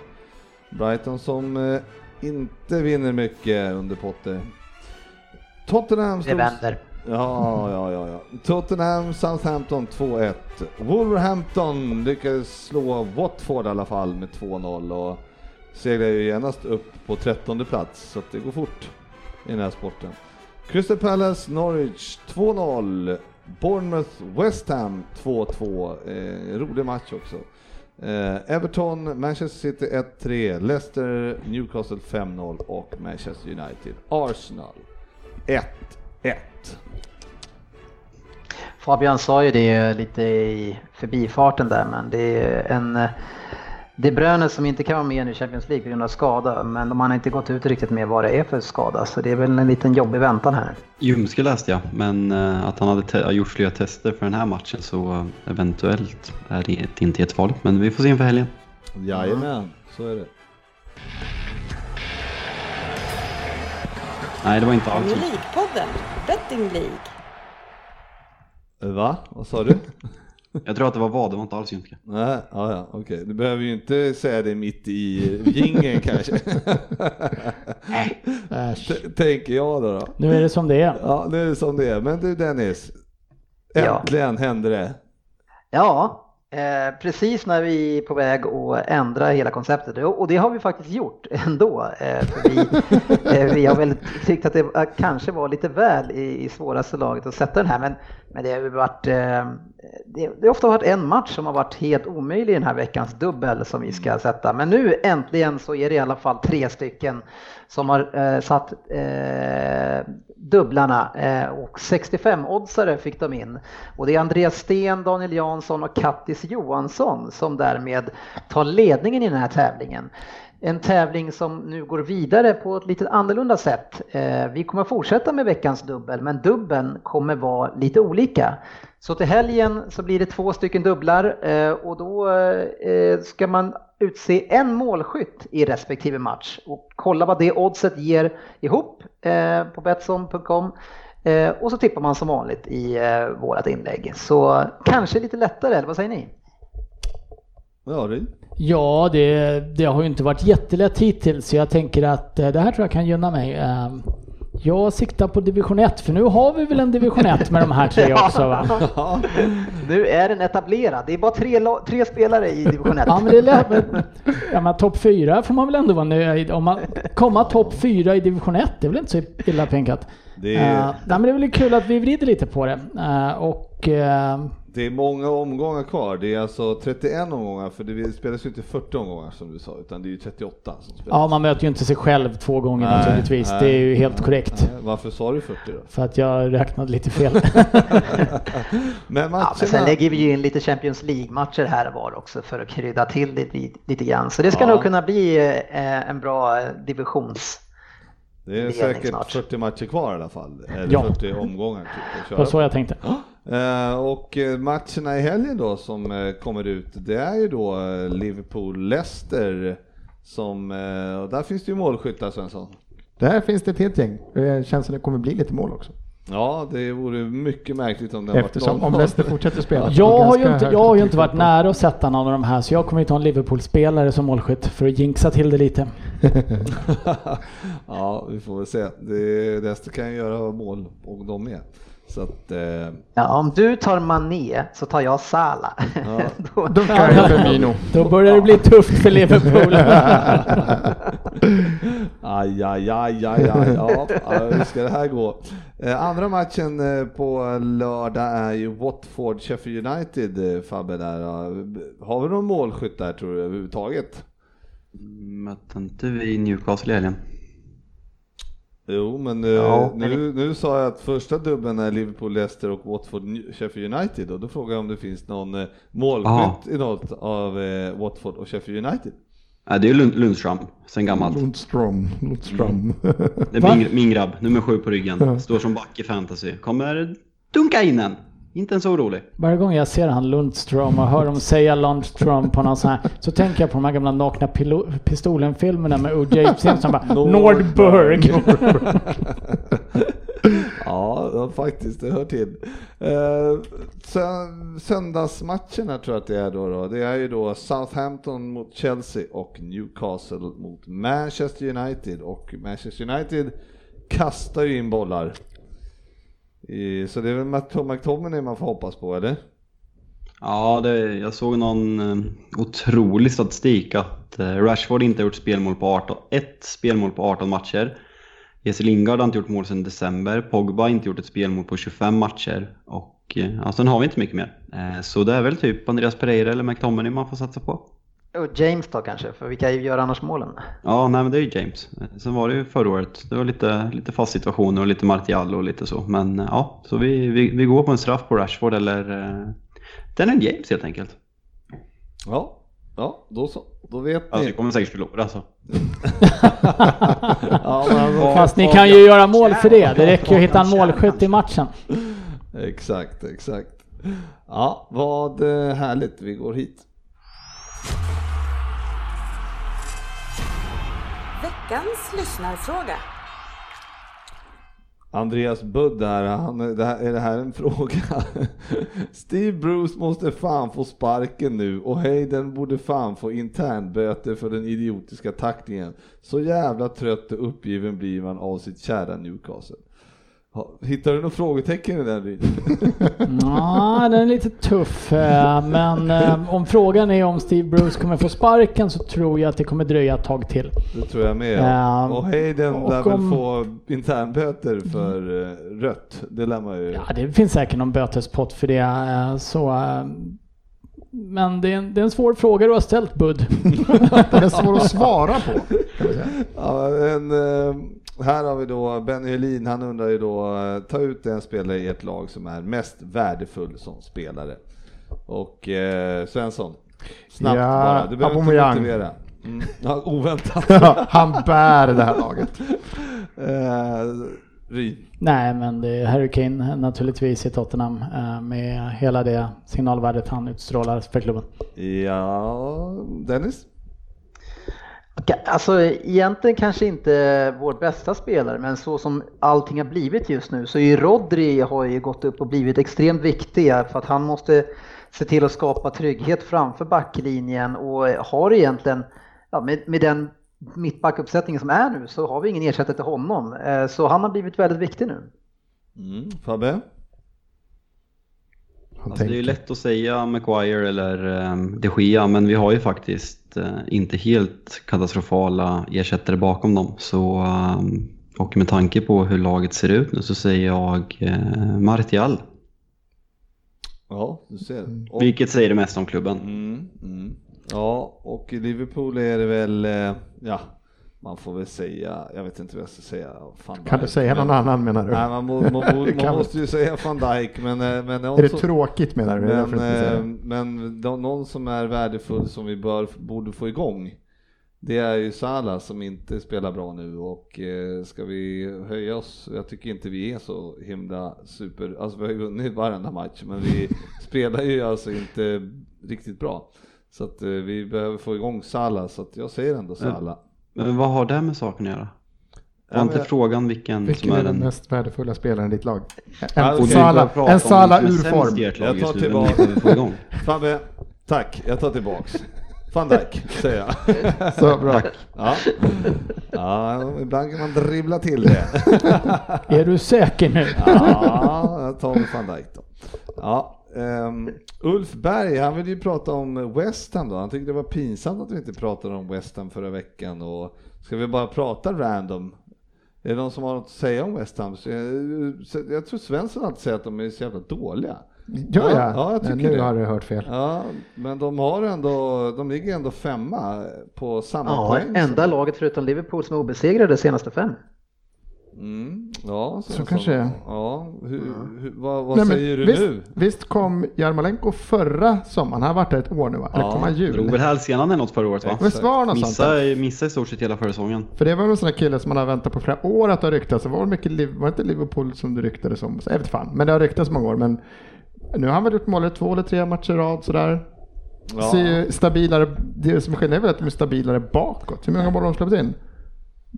Brighton som eh, inte vinner mycket under Potter. Tottenham Det vänder. Ja, ja, ja, ja. Tottenham, Southampton 2-1. Wolverhampton lyckades slå Watford i alla fall med 2-0 och seglar ju genast upp på 13 plats så det går fort i den här sporten. Crystal Palace, Norwich 2-0. Bournemouth, West Ham 2-2. Eh, rolig match också. Eh, Everton, Manchester City 1-3. Leicester, Newcastle 5-0 och Manchester United, Arsenal 1-1. Fabian sa ju det lite i förbifarten där, men det är en det är Bröne som inte kan vara med nu i Champions League på grund av skada, men de har inte gått ut riktigt med vad det är för skada, så det är väl en liten jobbig väntan här. Ljumske läste jag, men eh, att han hade gjort flera tester för den här matchen så eh, eventuellt är det inte jättefarligt. Men vi får se inför helgen. Jajamän, så är det. Nej, det var inte alls Premier League-podden, Betting League. Va? Vad sa du? Jag tror att det var vad, det var inte alls Ljumske. Nej, ja, ja, okej. Du behöver ju inte säga det mitt i jingeln kanske. Äsch. T- Tänker jag då, då. Nu är det som det är. Ja, nu är det som det är. Men du Dennis, Ja. äntligen hände det. Ja, eh, precis när vi är på väg att ändra hela konceptet och det har vi faktiskt gjort ändå. Eh, vi, eh, vi har väl tyckt att det kanske var lite väl i, i svåraste laget att sätta den här men, men det har ju varit eh, det, det har ofta varit en match som har varit helt omöjlig i den här veckans dubbel som vi ska sätta. Men nu äntligen så är det i alla fall tre stycken som har eh, satt eh, dubblarna eh, och 65-oddsare fick de in. Och det är Andreas Sten, Daniel Jansson och Kattis Johansson som därmed tar ledningen i den här tävlingen. En tävling som nu går vidare på ett lite annorlunda sätt. Eh, vi kommer fortsätta med veckans dubbel, men dubbeln kommer vara lite olika. Så till helgen så blir det två stycken dubblar eh, och då eh, ska man utse en målskytt i respektive match och kolla vad det oddset ger ihop på Betsson.com. Och så tippar man som vanligt i vårat inlägg. Så kanske lite lättare, eller vad säger ni? Ja, det. Ja, det, det har ju inte varit jättelätt hittills så jag tänker att eh, det här tror jag kan gynna mig. Eh, Jag siktar på division 1 för nu har vi väl en division 1 med de här tre också va? Nu är den etablerad. Det är bara tre, tre spelare i division 1. Ja men det är lätt. men- Ja men topp 4 får man väl ändå vara nöjd om man komma topp 4 i division 1 det är väl inte så illa pinkat. Det Eh, är, nej, men det är väl kul att vi vrider lite på det. Eh, och eh, det är många omgångar kvar. Det är alltså 31 omgångar, för det spelas ju inte 40 omgångar som du sa, utan det är ju 38 som spelas. ja man möter ju inte sig själv två gånger Nej, naturligtvis. nej. Det är ju helt korrekt. Nej, Varför sa du 40 då? För att jag räknade lite fel. Men matcherna... Ja, men sen lägger vi ju in lite Champions League-matcher här och var också för att krydda till det lite, lite grann. Så det ska Ja. nog kunna bli eh, en bra eh, divisions... Det är säkert snart. 40 matcher kvar i alla fall. Eller Ja. 40 omgångar typ att Det var så jag tänkte. Eh, Och eh, matcherna i helgen då som eh, kommer ut, det är ju då Liverpool-Leicester som, och där finns det ju målskyttar Svensson. Där finns det ett helt gäng. Det känns som det kommer bli lite mål också. Ja, det vore mycket märkligt om den var Eftersom 0-0. om Leicester fortsätter spela. Jag har ju inte, jag har ju inte varit nära att sätta någon av de här så jag kommer ju ta en Liverpool-spelare som målskytt för att jinxa till det lite. ja, vi får väl se. Det, Leicester kan ju göra mål och de med. Så att, eh, Ja, om du tar Mané så tar jag Salah. Då- Då kan jag. Då börjar det bli tufft för Liverpool. aj, aj, aj, aj, aj. Ja, ja, hur ska det här gå? Eh, andra matchen eh, på lördag är ju Watford-Sheffield United, eh, Fabbe där. Ja. Har vi någon målskytt där tror du överhuvudtaget? Mötte inte vi Newcastle i helgen? Jo, men, eh, Ja, men nu, nu sa jag att första dubben är Liverpool, Leicester och Watford, Sheffield United och då frågar jag om det finns någon eh, målskytt i något av eh, Watford och Sheffield United. Nej, det är ju Lund- Lundström sen gammalt. Lundström. Lundström. Det är min, min grabb, nummer sju på ryggen. Står som back i fantasy. Kommer dunka in en. Inte ens orolig. Varje gång jag ser han Lundström och hör dem säga Lundström på någon sån här så tänker jag på de här gamla nakna pistolen-filmerna med O.J. Simpson bara Nordberg. Ja, ja, faktiskt, det hör till. Eh, sö- söndagsmatcherna tror jag att det är då, då. Det är ju då Southampton mot Chelsea och Newcastle mot Manchester United och Manchester United kastar ju in bollar. Så det är väl McTominay man får hoppas på, eller? Ja, det, jag såg någon eh, otrolig statistik att eh, Rashford inte har gjort spelmål på 18, ett spelmål på 18 matcher. Jesse Lingard har inte gjort mål sedan december. Pogba har inte gjort ett spelmål på 25 matcher. Och eh, ja, sen har vi inte mycket mer. Så det är väl typ Andreas Pereira eller McTominay man får satsa på. Och James då kanske, för vilka gör annars målen? Ja, nej men det är ju James. Sen var det ju förra året. Det var lite, lite fast situationer och lite Martial och lite så. Men eh, ja, så vi, vi, vi går på en straff på Rashford eller eh, Daniel James helt enkelt. Ja, ja då så. Då vet Alltså vi ni. kommer säkert förlora alltså. Ja, men, Fast ni kan ju göra mål för det. Det räcker ju att hitta en målskytt i matchen. Exakt, exakt. Ja, vad eh, härligt. Vi går hit. Veckans lyssnarfråga. Andreas Budd här, han, det här, är det här en fråga? Steve Bruce måste fan få sparken nu och Hayden borde fan få internböter för den idiotiska tacklingen. Så jävla trött och uppgiven blir man av sitt kära Newcastle. Hittar du några frågetecken i den Ryn? Ja, den är lite tuff. eh, Men eh, om frågan är om Steve Bruce kommer få sparken så tror jag att det kommer dröja ett tag till. Det tror jag med. Ja. och Hayden Och lär väl om- få internböter för eh, rött. Det lär man ju. Ja, det finns säkert någon bötespott för det. eh, Så, eh, men det är, en, det är en svår fråga du har ställt Bud. Den är svår att svara på. Kan vi säga. Ja, en, eh, här har vi då Benny Helin, han undrar ju då, eh, ta ut en spelare i ett lag som är mest värdefull som spelare. Och eh, Svensson, snabbt Ja, bara, du behöver inte motivera. Mm, ja, oväntat. Han bär det här laget. eh, Ryn. Nej, men det är Harry Kane naturligtvis i Tottenham eh, med hela det signalvärdet han utstrålar för klubben. Ja, Dennis? Alltså egentligen kanske inte vår bästa spelare, men så som allting har blivit just nu så är ju Rodri har ju gått upp och blivit extremt viktig för att han måste se till att skapa trygghet framför backlinjen och har egentligen, ja, med, med den mittbackuppsättningen som är nu så har vi ingen ersättare till honom. Eh, så han har blivit väldigt viktig nu. Mm, Fabbe? Han Alltså det är lätt att säga Maguire eller um, de Gia, men vi har ju faktiskt eh, inte helt katastrofala ersättare bakom dem. Så, ehm, och med tanke på hur laget ser ut nu så säger jag uh, Martial. Ja, du ser. Och, Vilket säger det mest om klubben. mm, mm. Ja, och i Liverpool är det väl, eh, ja, man får väl säga, jag vet inte vad jag ska säga. Van Kan du Dijk, säga någon men- annan menar du? Nej, man, må, man, må, man måste ju säga van Dijk, men... eh, men Är det tråkigt menar du? Men, eh, men de- någon som är värdefull som vi bör, borde få igång det är ju Salah som inte spelar bra nu och eh, ska vi höja oss, jag tycker inte vi är så himla super, alltså vi har ju vunnit varenda match men vi spelar ju alltså inte riktigt bra. Så att eh, vi behöver få igång Salah så att jag säger ändå Salah. Men vad har det med saken att göra? Var inte frågan vilken, Vilken som är är den mest värdefulla spelaren i ditt lag? Ja, En är Sala, en Sala ur form. Jag tar tillbaka-. Fabbe, tack, jag tar tillbaks. Van Dijk, säger jag. Så bra. Ja. ja, ibland kan man dribbla till det. Är du säker nu? Ja, jag tar med van Dijk då. Ja, ehm, Ulf Berg, han vill ju prata om West Ham då. Han tyckte det var pinsamt att vi inte pratade om West Ham förra veckan. Och ska vi bara prata random? Är det någon som har något att säga om West Ham? Så jag, tror Svensson alltid säger att de är så jävla dåliga. Gör jag? Ja, jag tycker nu det. har du hört fel. Ja, men de har ändå, de ligger ändå femma på samma Ja, poäng. som- enda laget förutom Liverpool som är obesegrade de senaste fem. Mm, ja, Så kanske det är. Ja, hur, hur, vad, vad Nej, säger du visst, nu? Visst kom Jarmolenko förra sommaren? Han har varit där ett år nu va? Eller Ja, kom han Drog jul? väl hälsenan eller något förra året va? Visst var det något sånt? Missa, missa i stort sett hela försäsongen. För det var en sån där kille som man har väntat på flera år att ha ryktats. Det var väl mycket, Liv- var det inte Liverpool som det ryktades om? Jag vet fan, men det har ryktats många år. Men nu har han väl gjort mål i två eller tre matcher i rad sådär. Ja. Ser ju stabilare, det som är skillnaden är väl att de är stabilare bakåt. Hur många mål har de släppt in?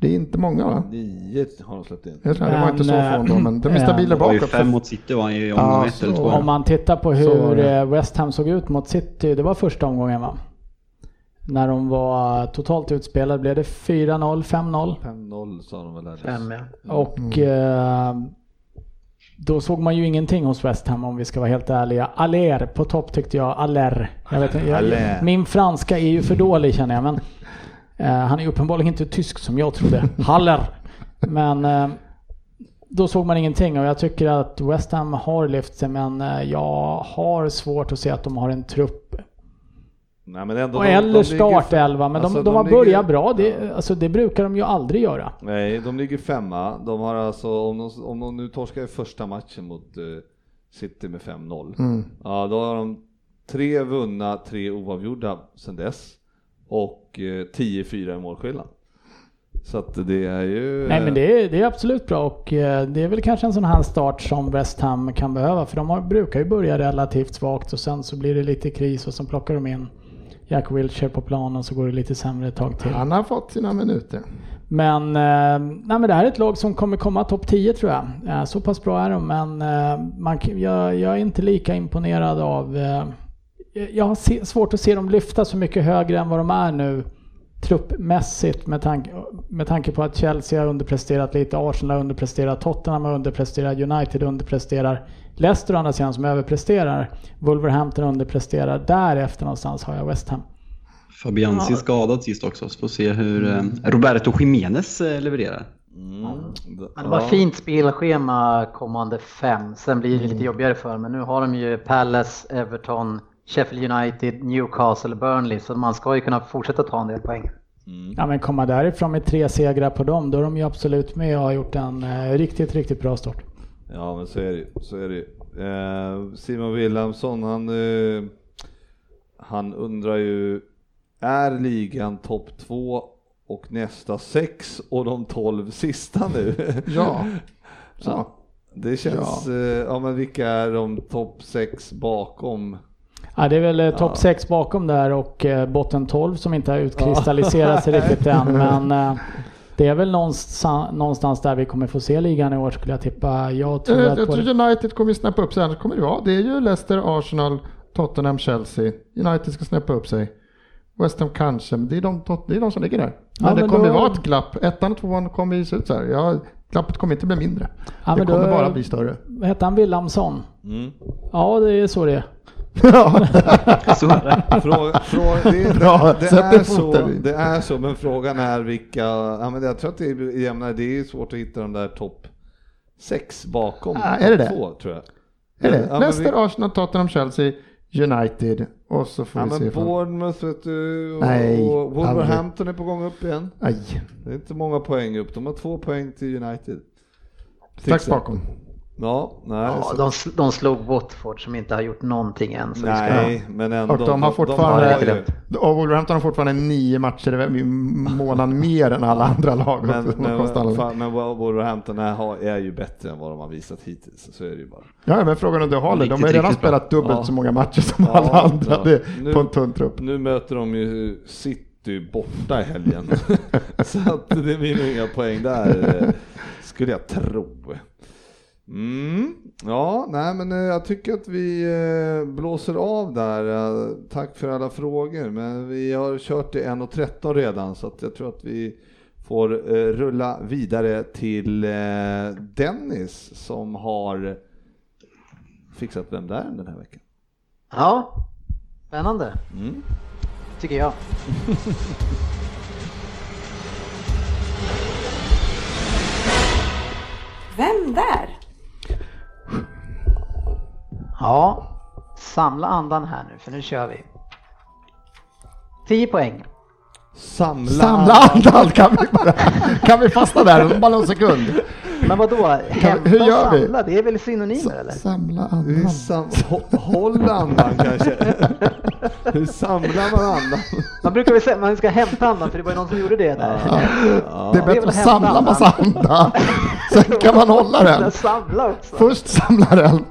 Det är inte många va? Nio har de släppt in. Jag tror det var inte så Men, få ändå, men de är eh, stabila Det var ju bakåt. fem mot City var i Ja, omgång ett så- eller två. Om man tittar på hur eh, West Ham såg ut mot City, det var första omgången va? När de var totalt utspelade blev det 4-0, 5-0. 5-0 sa de väl där. Fem, ja. Och eh, då såg man ju ingenting hos West Ham om vi ska vara helt ärliga. Aller på topp tyckte jag. Aller. Jag vet, jag, Aller. min franska är ju för dålig känner jag. Men, eh, han är uppenbarligen inte tysk som jag trodde. Haller. Men eh, då såg man ingenting och jag tycker att West Ham har lyft sig men eh, jag har svårt att se att de har en trupp Nej, men ändå, och de- eller de startelva. Men alltså, de, de, har ligger- börjat bra. Det, Ja. alltså, det brukar de ju aldrig göra. Nej, de ligger femma. De har alltså, om de, om de nu torskar i första matchen mot eh, City med 5-0. Mm. Ja, då har de tre vunna, tre oavgjorda sedan dess. Och eh, 10-4 i målskillnad. Så att det är ju... Nej men det är, det är absolut bra och eh, det är väl kanske en sån här start som West Ham kan behöva för de har, brukar ju börja relativt svagt och sen så blir det lite kris och sen plockar de in Jack Wilshere på planen så går det lite sämre ett tag till. Han har fått sina minuter. Men, eh, nej, men det här är ett lag som kommer komma topp 10 tror jag. Eh, så pass bra är de men eh, man, jag, jag är inte lika imponerad av... Jag har svårt att se dem lyfta så mycket högre än vad de är nu truppmässigt med, tanke med tanke på att Chelsea har underpresterat lite, Arsenal har underpresterat, Tottenham har underpresterat, United underpresterar, Leicester å andra sidan som överpresterar, Wolverhampton underpresterar, därefter någonstans har jag West Ham. Fabianski är skadad sist också, så får se hur eh, Roberto Jiménez eh, levererar. Mm, det var ja. fint spelschema kommande fem. Sen blir det lite jobbigare för men nu har de ju Palace, Everton, Sheffield United, Newcastle, Burnley. Så man ska ju kunna fortsätta ta en del poäng. Ja men komma därifrån med tre segrar på dem, då är de ju absolut med och har gjort en eh, riktigt, riktigt bra start. Ja men så är det. Så är det. Eh, Simon Wilhelmsson han, eh, han undrar ju, är ligan topp två och nästa sex och de tolv sista nu? Ja. Så. Ja, det känns, ja. ja men vilka är de topp sex bakom? Ja, det är väl eh, topp 6 bakom där och eh, botten 12 som inte har utkristalliserat sig riktigt än. Men eh, det är väl någonstans, någonstans där vi kommer få se ligan i år skulle jag tippa. Jag tror Jag, att jag tror United kommer snäppa upp sig, annars kommer det vara. Det är ju Leicester, Arsenal, Tottenham, Chelsea. United ska snäppa upp sig. West Ham kanske, men det är de, det är de som ligger där. Men Ja, det men kommer då- vara ett glapp. Ettan och tvåan kommer ju se ut så här. Ja, glappet kommer inte bli mindre. Ja, det men då- kommer bara bli större. hette han, Wilhelmsson? Mm. Ja, det är så det är. Så är det. Fråga, fråga, det, Bra, det, är så, det är så, men frågan är vilka, ja, men jag tror att det är jämnare, det är svårt att hitta de där topp sex bakom Ah, är det topp det? två tror jag. Är det? Ja, Leicester, vi- Arsenal, Tottenham, Chelsea, United och så får Ja vi se. men Bournemouth vet du, och, Nej, och Wolverhampton är på gång upp igen. Aj, Det är inte många poäng upp, de har två poäng till United. strax bakom. Ja, nej. Ja, de, de slog Watford som inte har gjort någonting än. Så vi ska- nej, men ändå. Och de har fortfarande- har ju- Och Wolverhampton har fortfarande nio matcher i månaden mer än alla andra lag. men, De men, fan, men Wolverhampton är, är ju bättre än vad de har visat hittills, så är det ju bara. Ja, men frågan om du håller. De har redan spelat dubbelt Ja. så många matcher som Ja, alla andra ja. det, Nu- på en tunn trupp. Nu möter de ju City City borta i helgen. så att det blir nog inga poäng där, eh, skulle jag tro. Mm. Ja, nej men eh, jag tycker att vi eh, blåser av där. Eh, Tack för alla frågor, men vi har kört till 1.13 redan så att jag tror att vi får rulla vidare till Dennis som har fixat Vem där den här veckan. Ja, spännande Mm. tycker jag. Vem där? Ja, samla andan här nu för nu kör vi. 10 poäng. Samla, Samla andan, kan vi, bara, kan vi fastna där bara någon sekund? Men vad då? Hämta hur och gör vi? samla, det är väl synonymer eller? Samla andan. sam, hå- håll andan kanske. Hur samlar man andan? Man brukar väl säga att man ska hämta andan för det var ju någon som gjorde det där. Ja. Det är det är bättre att samla andan. massa andan. Sen kan man hålla den. Samla också. Först samla den.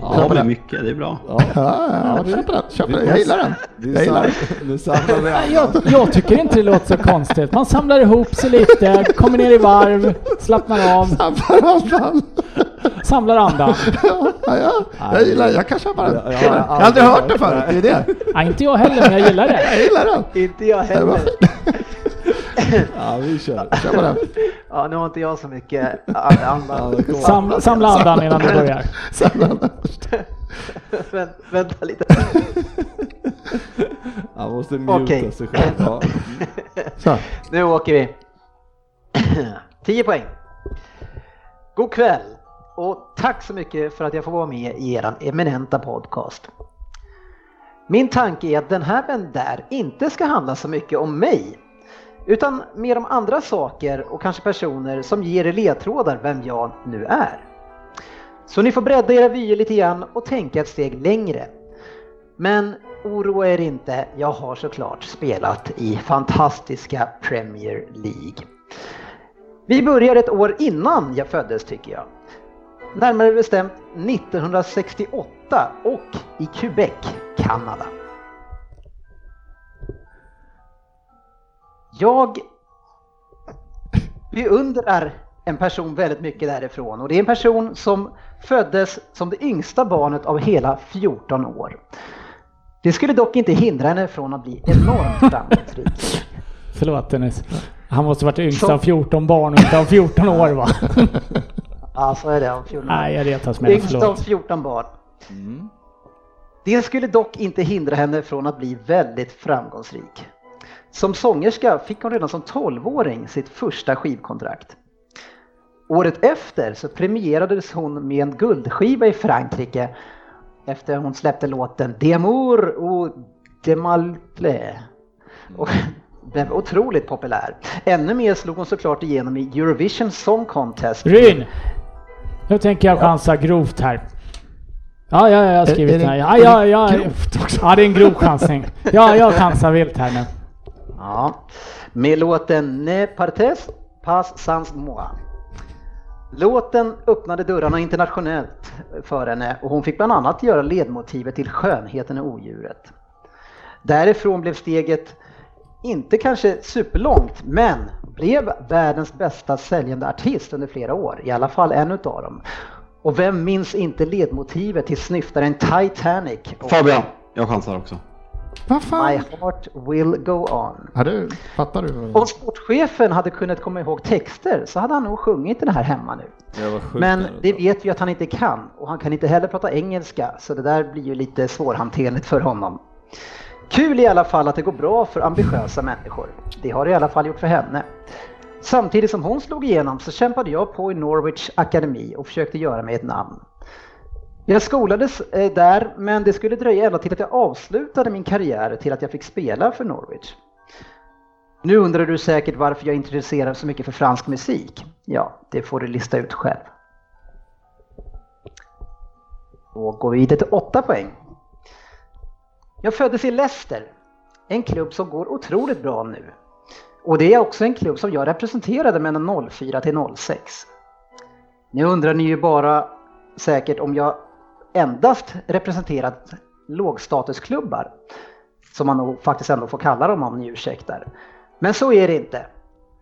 Ja, det blir mycket, det är bra. Ja, ja, köp den. Köp den. Jag gillar den. Jag gillar den. samlar. Jag, jag tycker inte det låter så konstigt. Man samlar ihop sig lite, kommer ner i varv, slappnar av, Samla andan. samlar andan. Ja, ja, jag gillar. Jag kan köpa den. Ja, ja, Jag har aldrig hört det förut. Det är det. Nej, inte jag heller, men jag gillar det. Jag gillar den. Inte jag heller. Ja, vi kör. Köpa den. Ja, nu har inte jag så mycket an- Ja, andan. det kommer. Sam, samla andan innan du börjar. Samla andan. Vänt, vänta lite. Han måste muta Okej. sig själv. Ja. Så. Nu åker vi. 10 poäng. God kväll och tack så mycket för att jag får vara med i er eminenta podcast. Min tanke är att den här Vem där inte ska handla så mycket om mig utan mer om andra saker och kanske personer som ger er ledtrådar vem jag nu är. Så ni får bredda era vyer lite grann och tänka ett steg längre. Men oroa er inte, jag har såklart spelat i fantastiska Premier League. Vi börjar ett år innan jag föddes tycker jag. Närmare bestämt 1968 och i Quebec, Kanada. Jag beundrar en person väldigt mycket därifrån och det är en person som föddes som det yngsta barnet av hela 14 år. Det skulle dock inte hindra henne från att bli enormt framgångsrik. Förlåt Dennis. Han måste varit yngst av 14 barn och inte av 14 år va? Ja, så är det av 14 år. Nej, jag retas med det. Yngst av Förlåt. 14 barn. Det skulle dock inte hindra henne från att bli väldigt framgångsrik. Som sångerska fick hon redan som 12-åring sitt första skivkontrakt. Året efter så premierades hon med en guldskiva i Frankrike efter hon släppte låten D'amour ou de Malple. Och blev otroligt populär. Ännu mer slog hon såklart igenom i Eurovision Song Contest. Ryn! Nu tänker jag chansa grovt här. Ja, ja, jag har skrivit Är- är det- här. Ja, ja, ja. Ja, det är en grov chansning. Ja, jag chansar vilt här nu. Ja, med låten Ne partes pas sans moi. Låten öppnade dörrarna internationellt för henne och hon fick bland annat göra ledmotivet till Skönheten och odjuret. Därifrån blev steget inte kanske superlångt, men blev världens bästa säljande artist under flera år, i alla fall en utav dem. Och vem minns inte ledmotivet till snyftaren Titanic och Fabian, jag chansar också. Vad fan? My heart will go on. Ja, du, fattar du? Om sportchefen hade kunnat komma ihåg texter så hade han nog sjungit den här hemma nu. Men det vet vi att han inte kan och han kan inte heller prata engelska så det där blir ju lite svårhanterligt för honom. Kul i alla fall att det går bra för ambitiösa människor. Det har det i alla fall gjort för henne. Samtidigt som hon slog igenom så kämpade jag på i Norwich Akademi och försökte göra mig ett namn. Jag skolades eh, där men det skulle dröja ända till att jag avslutade min karriär till att jag fick spela för Norwich. Nu undrar du säkert varför jag intresserar så mycket för fransk musik. Ja, det får du lista ut själv. Då går vi vidare till 8 poäng. Jag föddes i Leicester, en klubb som går otroligt bra nu. Och det är också en klubb som jag representerade mellan 04 till 06. Nu undrar ni ju bara säkert om jag endast representerat lågstatusklubbar. som man nog faktiskt ändå får kalla dem om ni ursäktar. Men så är det inte.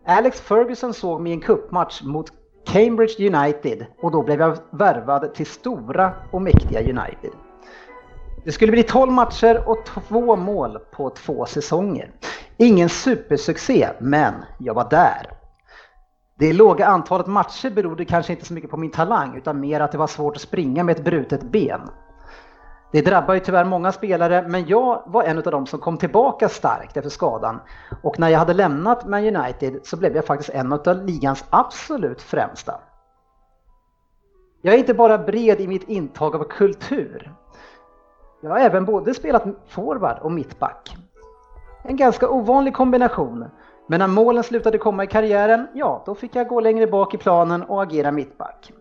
Alex Ferguson såg mig i en cupmatch mot Cambridge United och då blev jag värvad till stora och mäktiga United. Det skulle bli 12 matcher och två mål på två säsonger. Ingen supersuccé, men jag var där. Det låga antalet matcher berodde kanske inte så mycket på min talang utan mer att det var svårt att springa med ett brutet ben. Det drabbar ju tyvärr många spelare, men jag var en av dem som kom tillbaka starkt efter skadan. Och när jag hade lämnat Man United så blev jag faktiskt en av ligans absolut främsta. Jag är inte bara bred i mitt intag av kultur. Jag har även både spelat forward och mittback. En ganska ovanlig kombination, men när målen slutade komma i karriären, ja, då fick jag gå längre bak i planen och agera mittback.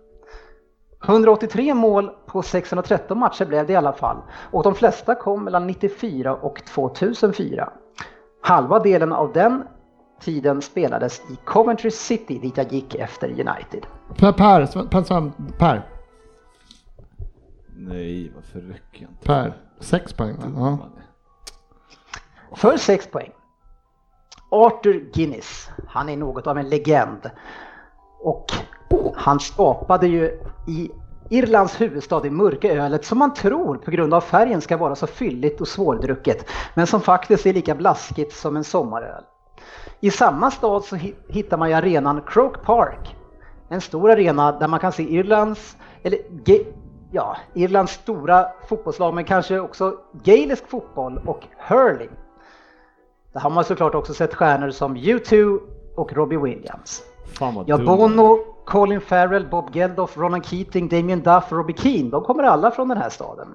183 mål på 613 matcher blev det i alla fall och de flesta kom mellan 94 och 2004. Halva delen av den tiden spelades i Coventry City dit jag gick efter United. Per, per, per, per, Nej, varför rycker jag inte? per. Sex poäng va? Ja. För 6 poäng. Arthur Guinness, han är något av en legend. Och han skapade ju i Irlands huvudstad det mörka ölet som man tror på grund av färgen ska vara så fylligt och svårdrucket, men som faktiskt är lika blaskigt som en sommaröl. I samma stad så hittar man ju arenan Croke Park, en stor arena där man kan se Irlands, eller ja, Irlands stora fotbollslag, men kanske också gaelisk fotboll och hurling. Där har man såklart också sett stjärnor som U2 och Robbie Williams. Ja, dum. Bono, Colin Farrell, Bob Geldof, Ronan Keating, Damien Duff och Robbie Keane, de kommer alla från den här staden.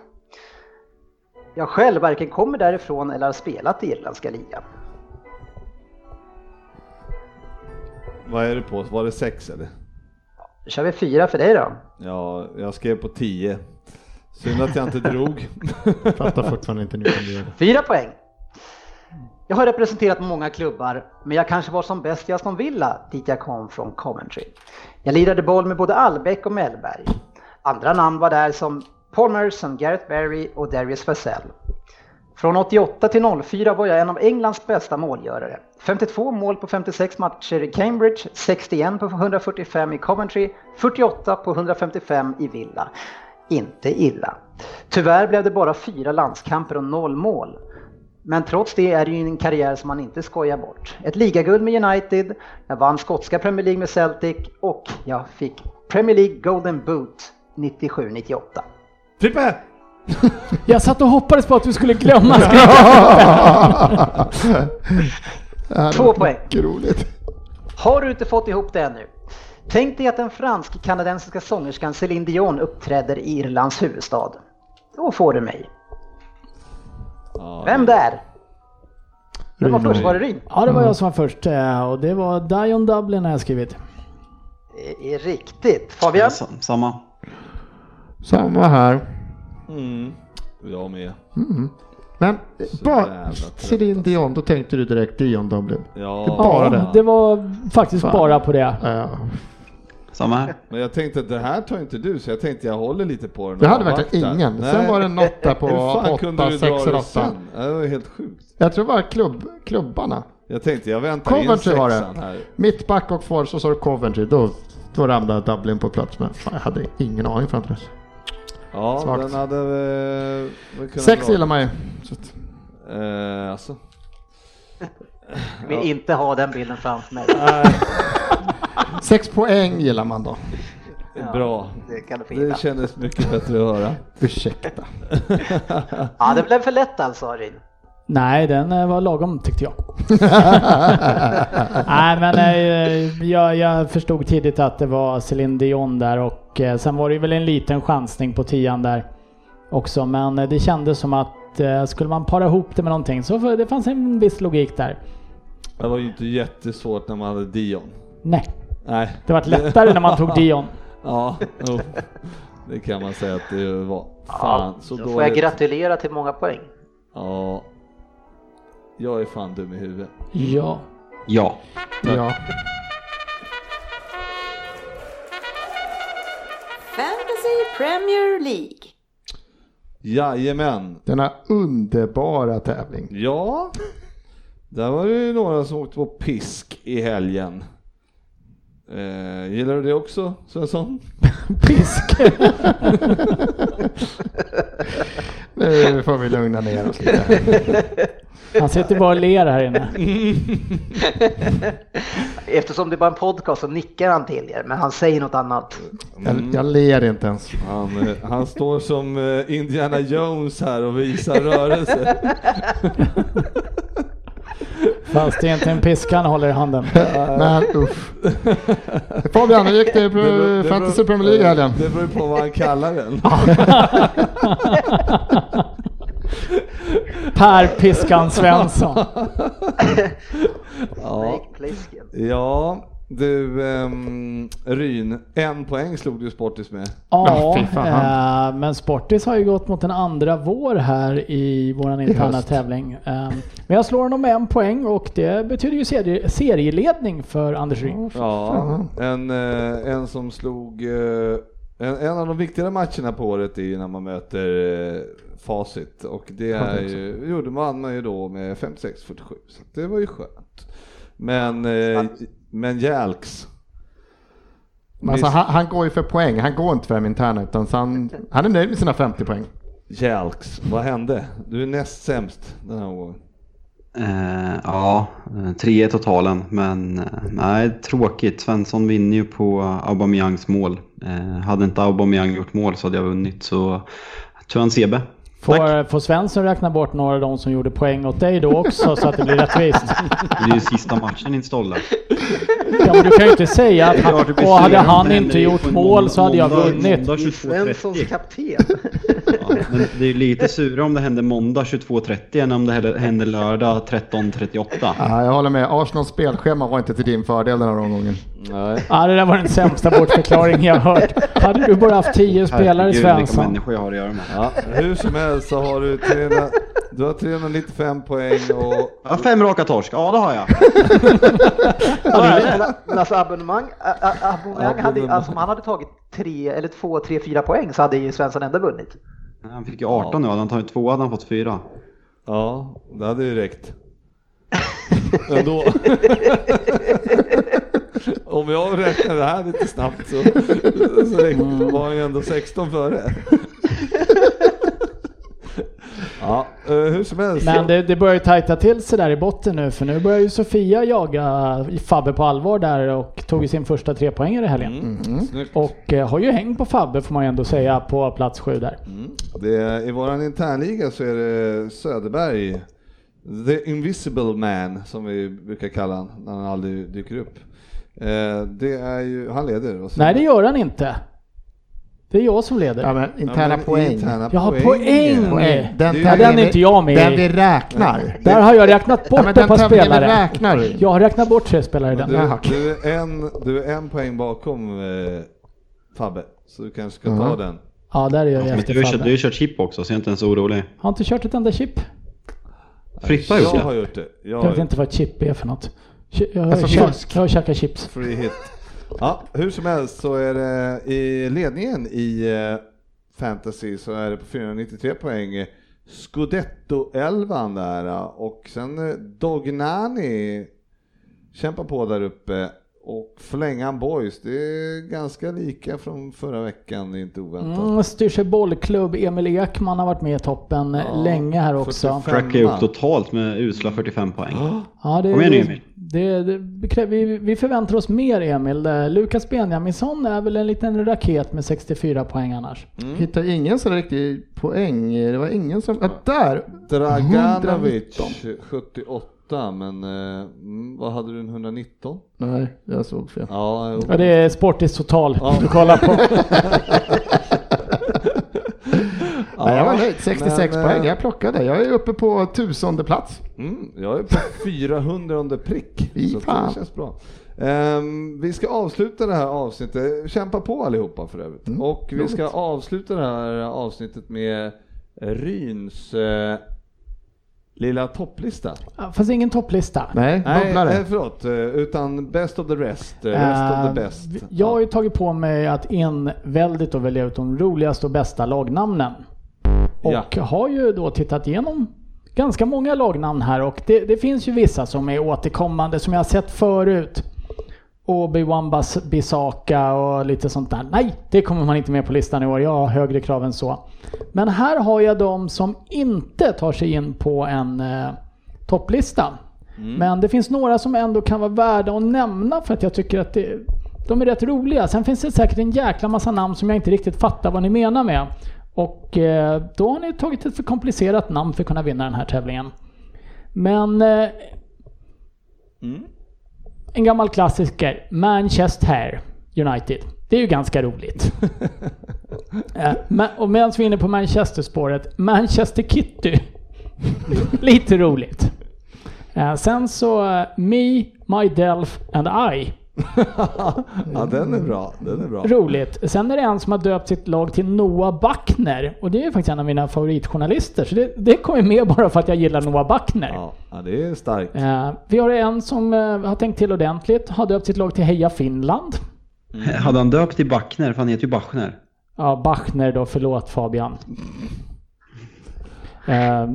Jag själv varken kommer därifrån eller har spelat i irländska ligan. Vad är det på? Var det sex eller? Då kör vi fyra för dig då. Ja, jag skrev på 10. Synd att jag inte drog. Fattar fortfarande inte det. Fyra poäng. Jag har representerat många klubbar, men jag kanske var som bäst i Aston Villa dit jag kom från Coventry. Jag lirade boll med både Albeck och Mellberg. Andra namn var där som Paul Merson, Gareth Barry och Darius Vassell. Från 88 till 04 var jag en av Englands bästa målgörare. 52 mål på 56 matcher i Cambridge, 61 på 145 i Coventry, 48 på 155 i Villa. Inte illa. Tyvärr blev det bara fyra landskamper och noll mål. Men trots det är det ju en karriär som man inte skojar bort. Ett ligaguld med United, jag vann skotska Premier League med Celtic och jag fick Premier League Golden Boot 97-98. Frippe! Jag satt och hoppades på att du skulle glömma hade Två poäng. roligt. Har du inte fått ihop det ännu? Tänk dig att den fransk-kanadensiska sångerskan Céline Dion uppträder i Irlands huvudstad. Då får du mig. Ja, Vem där? Vem var först? Var det Ryn? Ja, det var jag som var först eh, och det var Dion Dublin har jag skrivit. Det är riktigt. Fabian? Sa- Samma. Samma här. Mm. Jag med. Men Så bara Céline alltså. Dion, då tänkte du direkt Dion Dublin. Ja, Det bara ja, det. det var faktiskt Fan. bara på det. Ja. Samma här. Men jag tänkte att det här tar inte du, så jag tänkte jag håller lite på den. Det hade verkligen ingen. Sen Nej. var det något där på Hur fan kunde 8, du 6 dra eller det 8. sen? Ja, Det var helt sjukt. Jag tror det var klubb, klubbarna. Jag tänkte jag väntar in Coventry var sexan det. här. Mittback och forward så sa du Coventry. Då, då ramlade Dublin på plats. Men fan, jag hade ingen aning fram till dess. Ja, Svagt. den hade eh, väl kunnat Sex dra. gillar man ju. Eh, alltså. Vill inte ha den bilden framför mig. Sex poäng gillar man då. Ja, Bra. Det kan du. Det kändes mycket bättre att höra. Ursäkta. Ja, det blev för lätt alltså, Ryn. Nej, den eh, var lagom tyckte jag. Nej, men eh, jag, jag förstod tidigt att det var Céline Dion där och eh, sen var det väl en liten chansning på tian där också. Men det kändes som att skulle man para ihop det med någonting så det fanns en viss logik där. Det var ju inte jättesvårt när man hade Dion. Nej, Nej. det var lättare när man tog Dion. Ja, jo. det kan man säga att det var. Fan, så Då får jag gratulera till många poäng. Ja. Jag är fan dum i huvudet. Ja. Ja. Ja. Fantasy Premier League. Jajamän. Denna underbara tävling. Ja, där var det ju några som åkte på pisk i helgen. Eh, gillar du det också, Svensson? Pisk. Nu får vi lugna ner oss lite. Han sitter bara och ler här inne. Eftersom det är bara en podcast så nickar han till er, men han säger något annat. Jag, jag ler inte ens. Han, eh, han står som eh, Indiana Jones här och visar rörelse. Fast det är inte en piska han håller i handen. Men uff. Fabian, hur gick det i Fantasy Premier League i helgen? Det beror på vad han kallar den. Per Piskan Svensson. Ja du ehm, Ryn, en poäng slog du Sportis med. Ja, eh, men Sportis har ju gått mot en andra vår här i våran interna tävling. Eh, men jag slår honom med en poäng och det betyder ju serie, serieledning för Anders Ryn. Ja, en, eh, en som slog eh, en, en av de viktigare matcherna på året är ju när man möter eh, facit och det är ju, gjorde man ju då med 56-47 så det var ju skönt. Men, eh, men Jalks. Alltså, han, han går ju för poäng, han går inte för de interna utan han, han är nöjd med sina 50 poäng. Jalks, vad hände? Du är näst sämst den här gången. Eh, ja, eh, tre i totalen, men eh, nej, tråkigt. Svensson vinner ju på Aubameyangs mål. Eh, hade inte Aubameyang gjort mål så hade jag vunnit, så tror han CB. Får, får Svensson räkna bort några av de som gjorde poäng åt dig då också så att det blir rättvist? Det är ju sista matchen din stolle. Ja, men du kan ju inte säga att han, och hade han inte gjort mål så hade jag måndag- vunnit. Svenssons 22.30. kapten. Ja, men det är ju lite surare om det händer måndag 22.30 än om det händer- lördag 13.38. Ja, jag håller med, Arsenals spelschema var inte till din fördel den här omgången. Nej. Ja, det där var den sämsta bortförklaringen jag hört. Hade du bara haft tio spelare Herregud, vilka Svensson? människor jag har att göra med. Ja, hur som helst så har du, 300, du har 395 poäng och Ja, fem raka torsk, ja det har jag. Alltså abonnemang, abonnemang hade, alltså om han hade tagit tre eller två, tre, fyra poäng så hade ju Svensson ändå vunnit. Han fick ju 18 nu, hade han tagit två hade han fått fyra. ja, det hade ju räckt. Ändå. Om jag räknar det här lite snabbt så, så räckte, var han ju ändå 16 före. Ja, eh, hur som helst. Men det, det börjar ju tajta till sig där i botten nu för nu börjar ju Sofia jaga Fabbe på allvar där och tog ju sin första trepoängare i helgen. Mm, snyggt. Och eh, har ju häng på Fabbe får man ju ändå säga på plats sju där. Mm. Det I våran internliga så är det Söderberg, the invisible man som vi brukar kalla han när han aldrig dyker upp. Eh, det är ju, han leder. Nej det gör han inte. Det är jag som leder. Ja, men interna Ja, men poäng. Interna Jag har poäng. poäng! Ju- ja, den är inte jag med Den vi räknar. Där har jag räknat Ja, bort men ett den par tävlingen vi spelare. räknar. Jag har räknat bort tre spelare i den. Du, du, är en, du är en poäng bakom eh, Fabbe, så du kanske ska ta Mhm. den. Ja, där är jag Men du har efter kört, du har ju kört chip också, så jag är inte ens orolig. Har inte kört ett enda chip. Frippa har jag gjort har det. gjort det. Jag Jag har vet inte vad chip är för något. Jag har, Alltså käk- jag har käkat chips. Free hit. Ja, hur som helst så är det i ledningen i eh, fantasy så är det på 493 poäng. Scudetto-elvan där och sen eh, Dognani kämpar på där uppe och Flängan Boys, det är ganska lika från förra veckan, det är inte oväntat. Mm, Styrsö bollklubb, Emil Ekman har varit med i toppen eh, Ja, länge här också. 45. Trackar ju upp totalt med usla 45 poäng. Ja, det, Kom igen nu, Emil. Det, det, vi, vi förväntar oss mer Emil. Eh, Lukas Benjaminsson är väl en liten raket med 64 poäng annars. Hittar ingen sån riktig poäng. Det var ingen som... Ja, där! Draganovic 119. 78, men eh, vad hade du en 119? Nej, jag såg fel. Ja. Ja, det är Sportis total Ja. du kollar på. Nej, jag var nöjd. 66 men, poäng. eh, Jag plockade. Jag är uppe på tusende plats. Mm, jag är på 400 under prick. Fy så fan. det känns bra. Ehm, vi ska avsluta det här avsnittet, kämpa på allihopa för övrigt. Mm, Och vi roligt. ska avsluta det här avsnittet med Ryns eh, lilla topplista. Ja, Fast ingen topplista. Nej, Nej, eh, förlåt, eh, utan best of the rest. eh, Rest of the best. Jag har ju tagit på mig att enväldigt och välja ut de roligaste och bästa lagnamnen. Och har ju då tittat igenom ganska många lagnamn här och det, det finns ju vissa som är återkommande som jag har sett förut. Obi-Wan Bisaka och lite sånt där. Nej, det kommer man inte med på listan i år. Jag har högre krav än så. Men här har jag de som inte tar sig in på en eh, topplista. Men det finns några som ändå kan vara värda att nämna för att jag tycker att det, de är rätt roliga. Sen finns det säkert en jäkla massa namn som jag inte riktigt fattar vad ni menar med. Och eh, då har ni tagit ett för komplicerat namn för att kunna vinna den här tävlingen. Men eh, en gammal klassiker, Manchester United. Det är ju ganska roligt. Eh, men- och medan vi är inne på Manchester-spåret, Manchester Kitty. Lite roligt. Eh, Sen så eh, Me, My Delf and I. ja, den är bra. Den är bra. Roligt. Sen är det en som har döpt sitt lag till Noah Backner. Och det är faktiskt en av mina favoritjournalister. Så det, det kommer med bara för att jag gillar Noah Backner. Ja, ja, det är starkt. Eh, vi har en som eh, har tänkt till ordentligt. Har döpt sitt lag till Heja Finland. Hade han döpt till Backner? För han heter ju Bachner. Ja, Bachner då. Förlåt Fabian. Eh,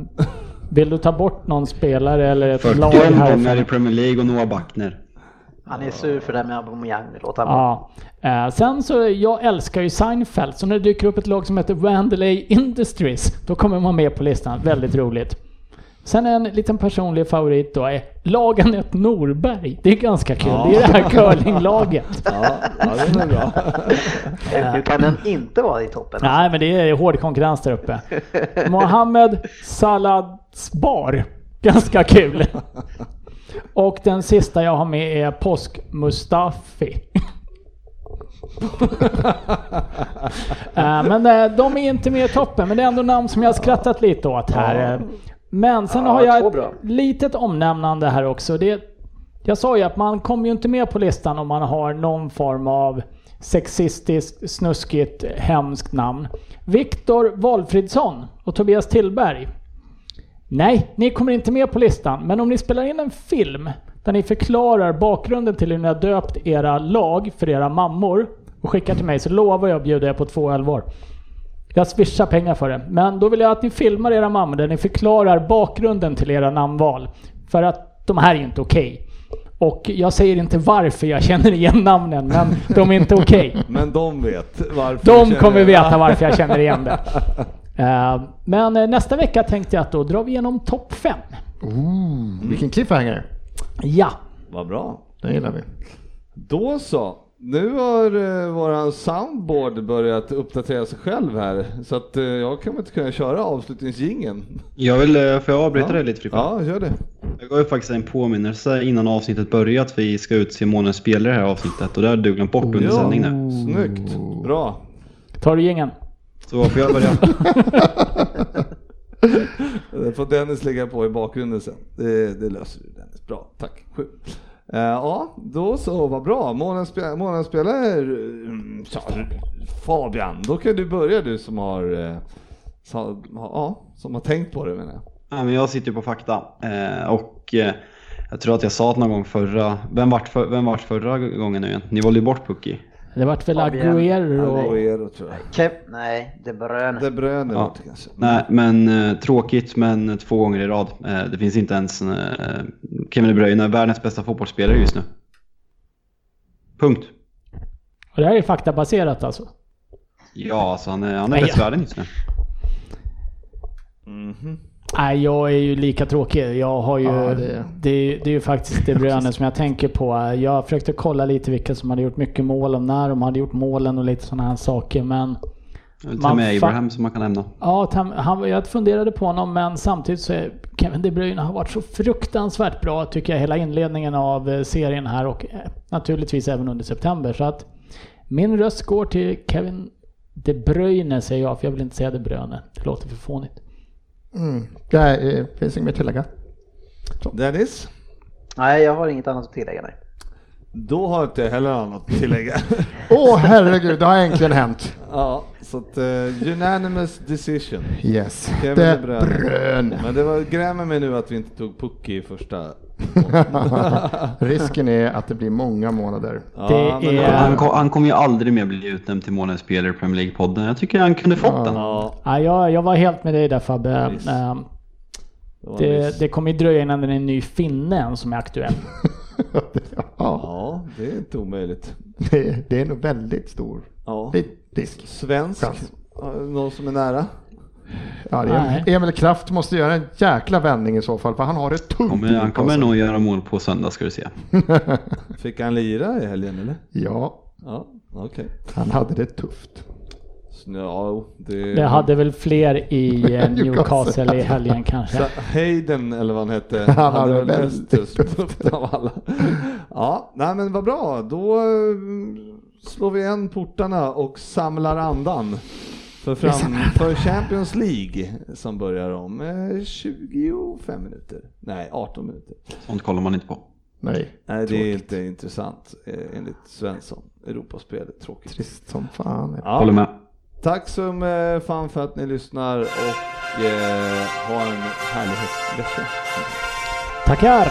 vill du ta bort någon spelare eller ett lag 40 här? omgångar i Premier League och Noah Backner. Han är sur för det här med Aubameyang. Låt han vara. Ja. Eh, sen så, jag älskar ju Seinfeld, så när det dyker upp ett lag som heter Vandalay Industries, då kommer man med på listan. Väldigt roligt. Sen en liten personlig favorit då är Lagenet Norberg. Det är ganska kul. Det är det här curlinglaget. Ja, ja, den är bra. Nu kan den inte vara i toppen. Nej, men det är hård konkurrens där uppe. Mohammed Saladsbar. Ganska kul. Och den sista jag har med är Påsk Mustafi. Eh, men eh, de är inte med i toppen, men det är ändå namn som jag har skrattat lite åt här. Men sen Ja, har jag bra. ett litet omnämnande här också. Det, jag sa ju att man kommer ju inte med på listan om man har någon form av sexistiskt, snuskigt, hemskt namn. Viktor Valfridsson och Tobias Tillberg. Nej, ni kommer inte med på listan. Men om ni spelar in en film där ni förklarar bakgrunden till hur ni har döpt era lag för era mammor och skickar till mig så lovar jag att bjuda er på två ölvar. Jag swishar pengar för det. Men då vill jag att ni filmar era mammor där ni förklarar bakgrunden till era namnval. För att de här är inte okej. Och jag säger inte varför jag känner igen namnen, men de är inte okej. Men de vet varför. De kommer veta varför jag känner igen det. Eh, Men eh, nästa vecka tänkte jag att då drar vi igenom topp 5. Ooh, vilken cliffhanger. Ja, Vad bra. Det gillar vi. Då så. Nu har eh, våran soundboard börjat uppdatera sig själv här. Så att eh, jag kommer inte kunna köra avslutningsjingeln. Jag vill, eh, får jag avbryta Ja. dig lite Frippe? Ja, gör det. Jag gav ju faktiskt en påminnelse innan avsnittet började att vi ska utse månadens spelare i det här avsnittet och det hade du glömt bort under Ja. sändning nu. Snyggt. Bra. tar du gängen? Så får jag börja? Det får Dennis lägga på i bakgrunden sen. Det, det löser du Dennis. Bra, tack. Sju. Eh, ja, då så, vad bra. Månadens spe- månadens spelare, mm, Fabian, då kan du börja du som har, så, ja, som har tänkt på det menar jag. Ja, men jag sitter ju på fakta eh, och jag tror att jag sa det någon gång förra, vem vart, för, vem vart förra gången nu igen? Ni valde ju bort Pucky. Det vart väl och... Aguero tror jag. Kev, nej, De Bruyne. De Bruyne Ja. kanske. Nej, men eh, tråkigt men två gånger i rad. Eh, det finns inte ens eh, Kevin De Bruyne, världens bästa fotbollsspelare just nu. Punkt. Och det här är faktabaserat alltså. Ja, alltså han är, han är bäst i världen just nu. Nej, jag är ju lika tråkig. Jag har ju... Ja, det... det- Det, är ju faktiskt det Bruyne som jag tänker på. Jag försökte kolla lite vilka som hade gjort mycket mål och när de hade gjort målen och lite sådana här saker. Men och med Abraham som man kan nämna. ja, Tam- han, jag funderade på honom men samtidigt så är Kevin De Bruyne har varit så fruktansvärt bra tycker jag hela inledningen av eh, serien här och eh, naturligtvis även under september. Så att min röst går till Kevin De Bruyne säger jag för jag vill inte säga De Bruyne. Det låter för fånigt. Mm. Det här, eh, finns inget mer att tillägga. Dennis? Nej, jag har inget annat att tillägga. Nej. Då har jag inte heller annat att tillägga. Åh herregud, det har äntligen hänt. ja, så att uh, unanimous decision. Yes. Kevin De De Bruyne. Bruyne. Men det var grämer mig nu att vi inte tog Pucky i första Risken är att det blir många månader. Ja, är- Han, kom, han kommer ju aldrig mer bli utnämnd till månadens spelare i Premier League-podden. Jag tycker han kunde fått den. Ja, Ja, jag, jag var helt med dig där Fabbe. Visst. Ehm, det Det, kommer ju dröja innan det är en ny finne som är aktuell. ja, Ja, det är inte omöjligt. det, det är nog väldigt stor Ja. risk. Svensk. Ja, någon som är nära? Ja, det är, Nej. Emil Kraft måste göra en jäkla vändning i så fall, för han har det tungt. Kommer, han kommer nog göra mål på söndag ska du se. Fick han lira i helgen eller? Ja, Ja, okej. han hade det tufft. Ja, det... Det hade väl fler i eh, Newcastle. I helgen kanske. Så Hayden eller vad han hette, Han hade väl mest tufft av alla. Ja, nej men vad bra. Då eh, slår vi igen portarna och samlar andan. För, fram, för Champions League som börjar om eh, 25 minuter. Nej, 18 minuter. Sånt kollar man inte på. Nej, Nej, det är inte intressant eh, enligt Svensson. Europaspelet, tråkigt. trist som fan. Ja. Håller med. Tack så eh, fan för att ni lyssnar och eh, ha en härlig vecka. Tackar!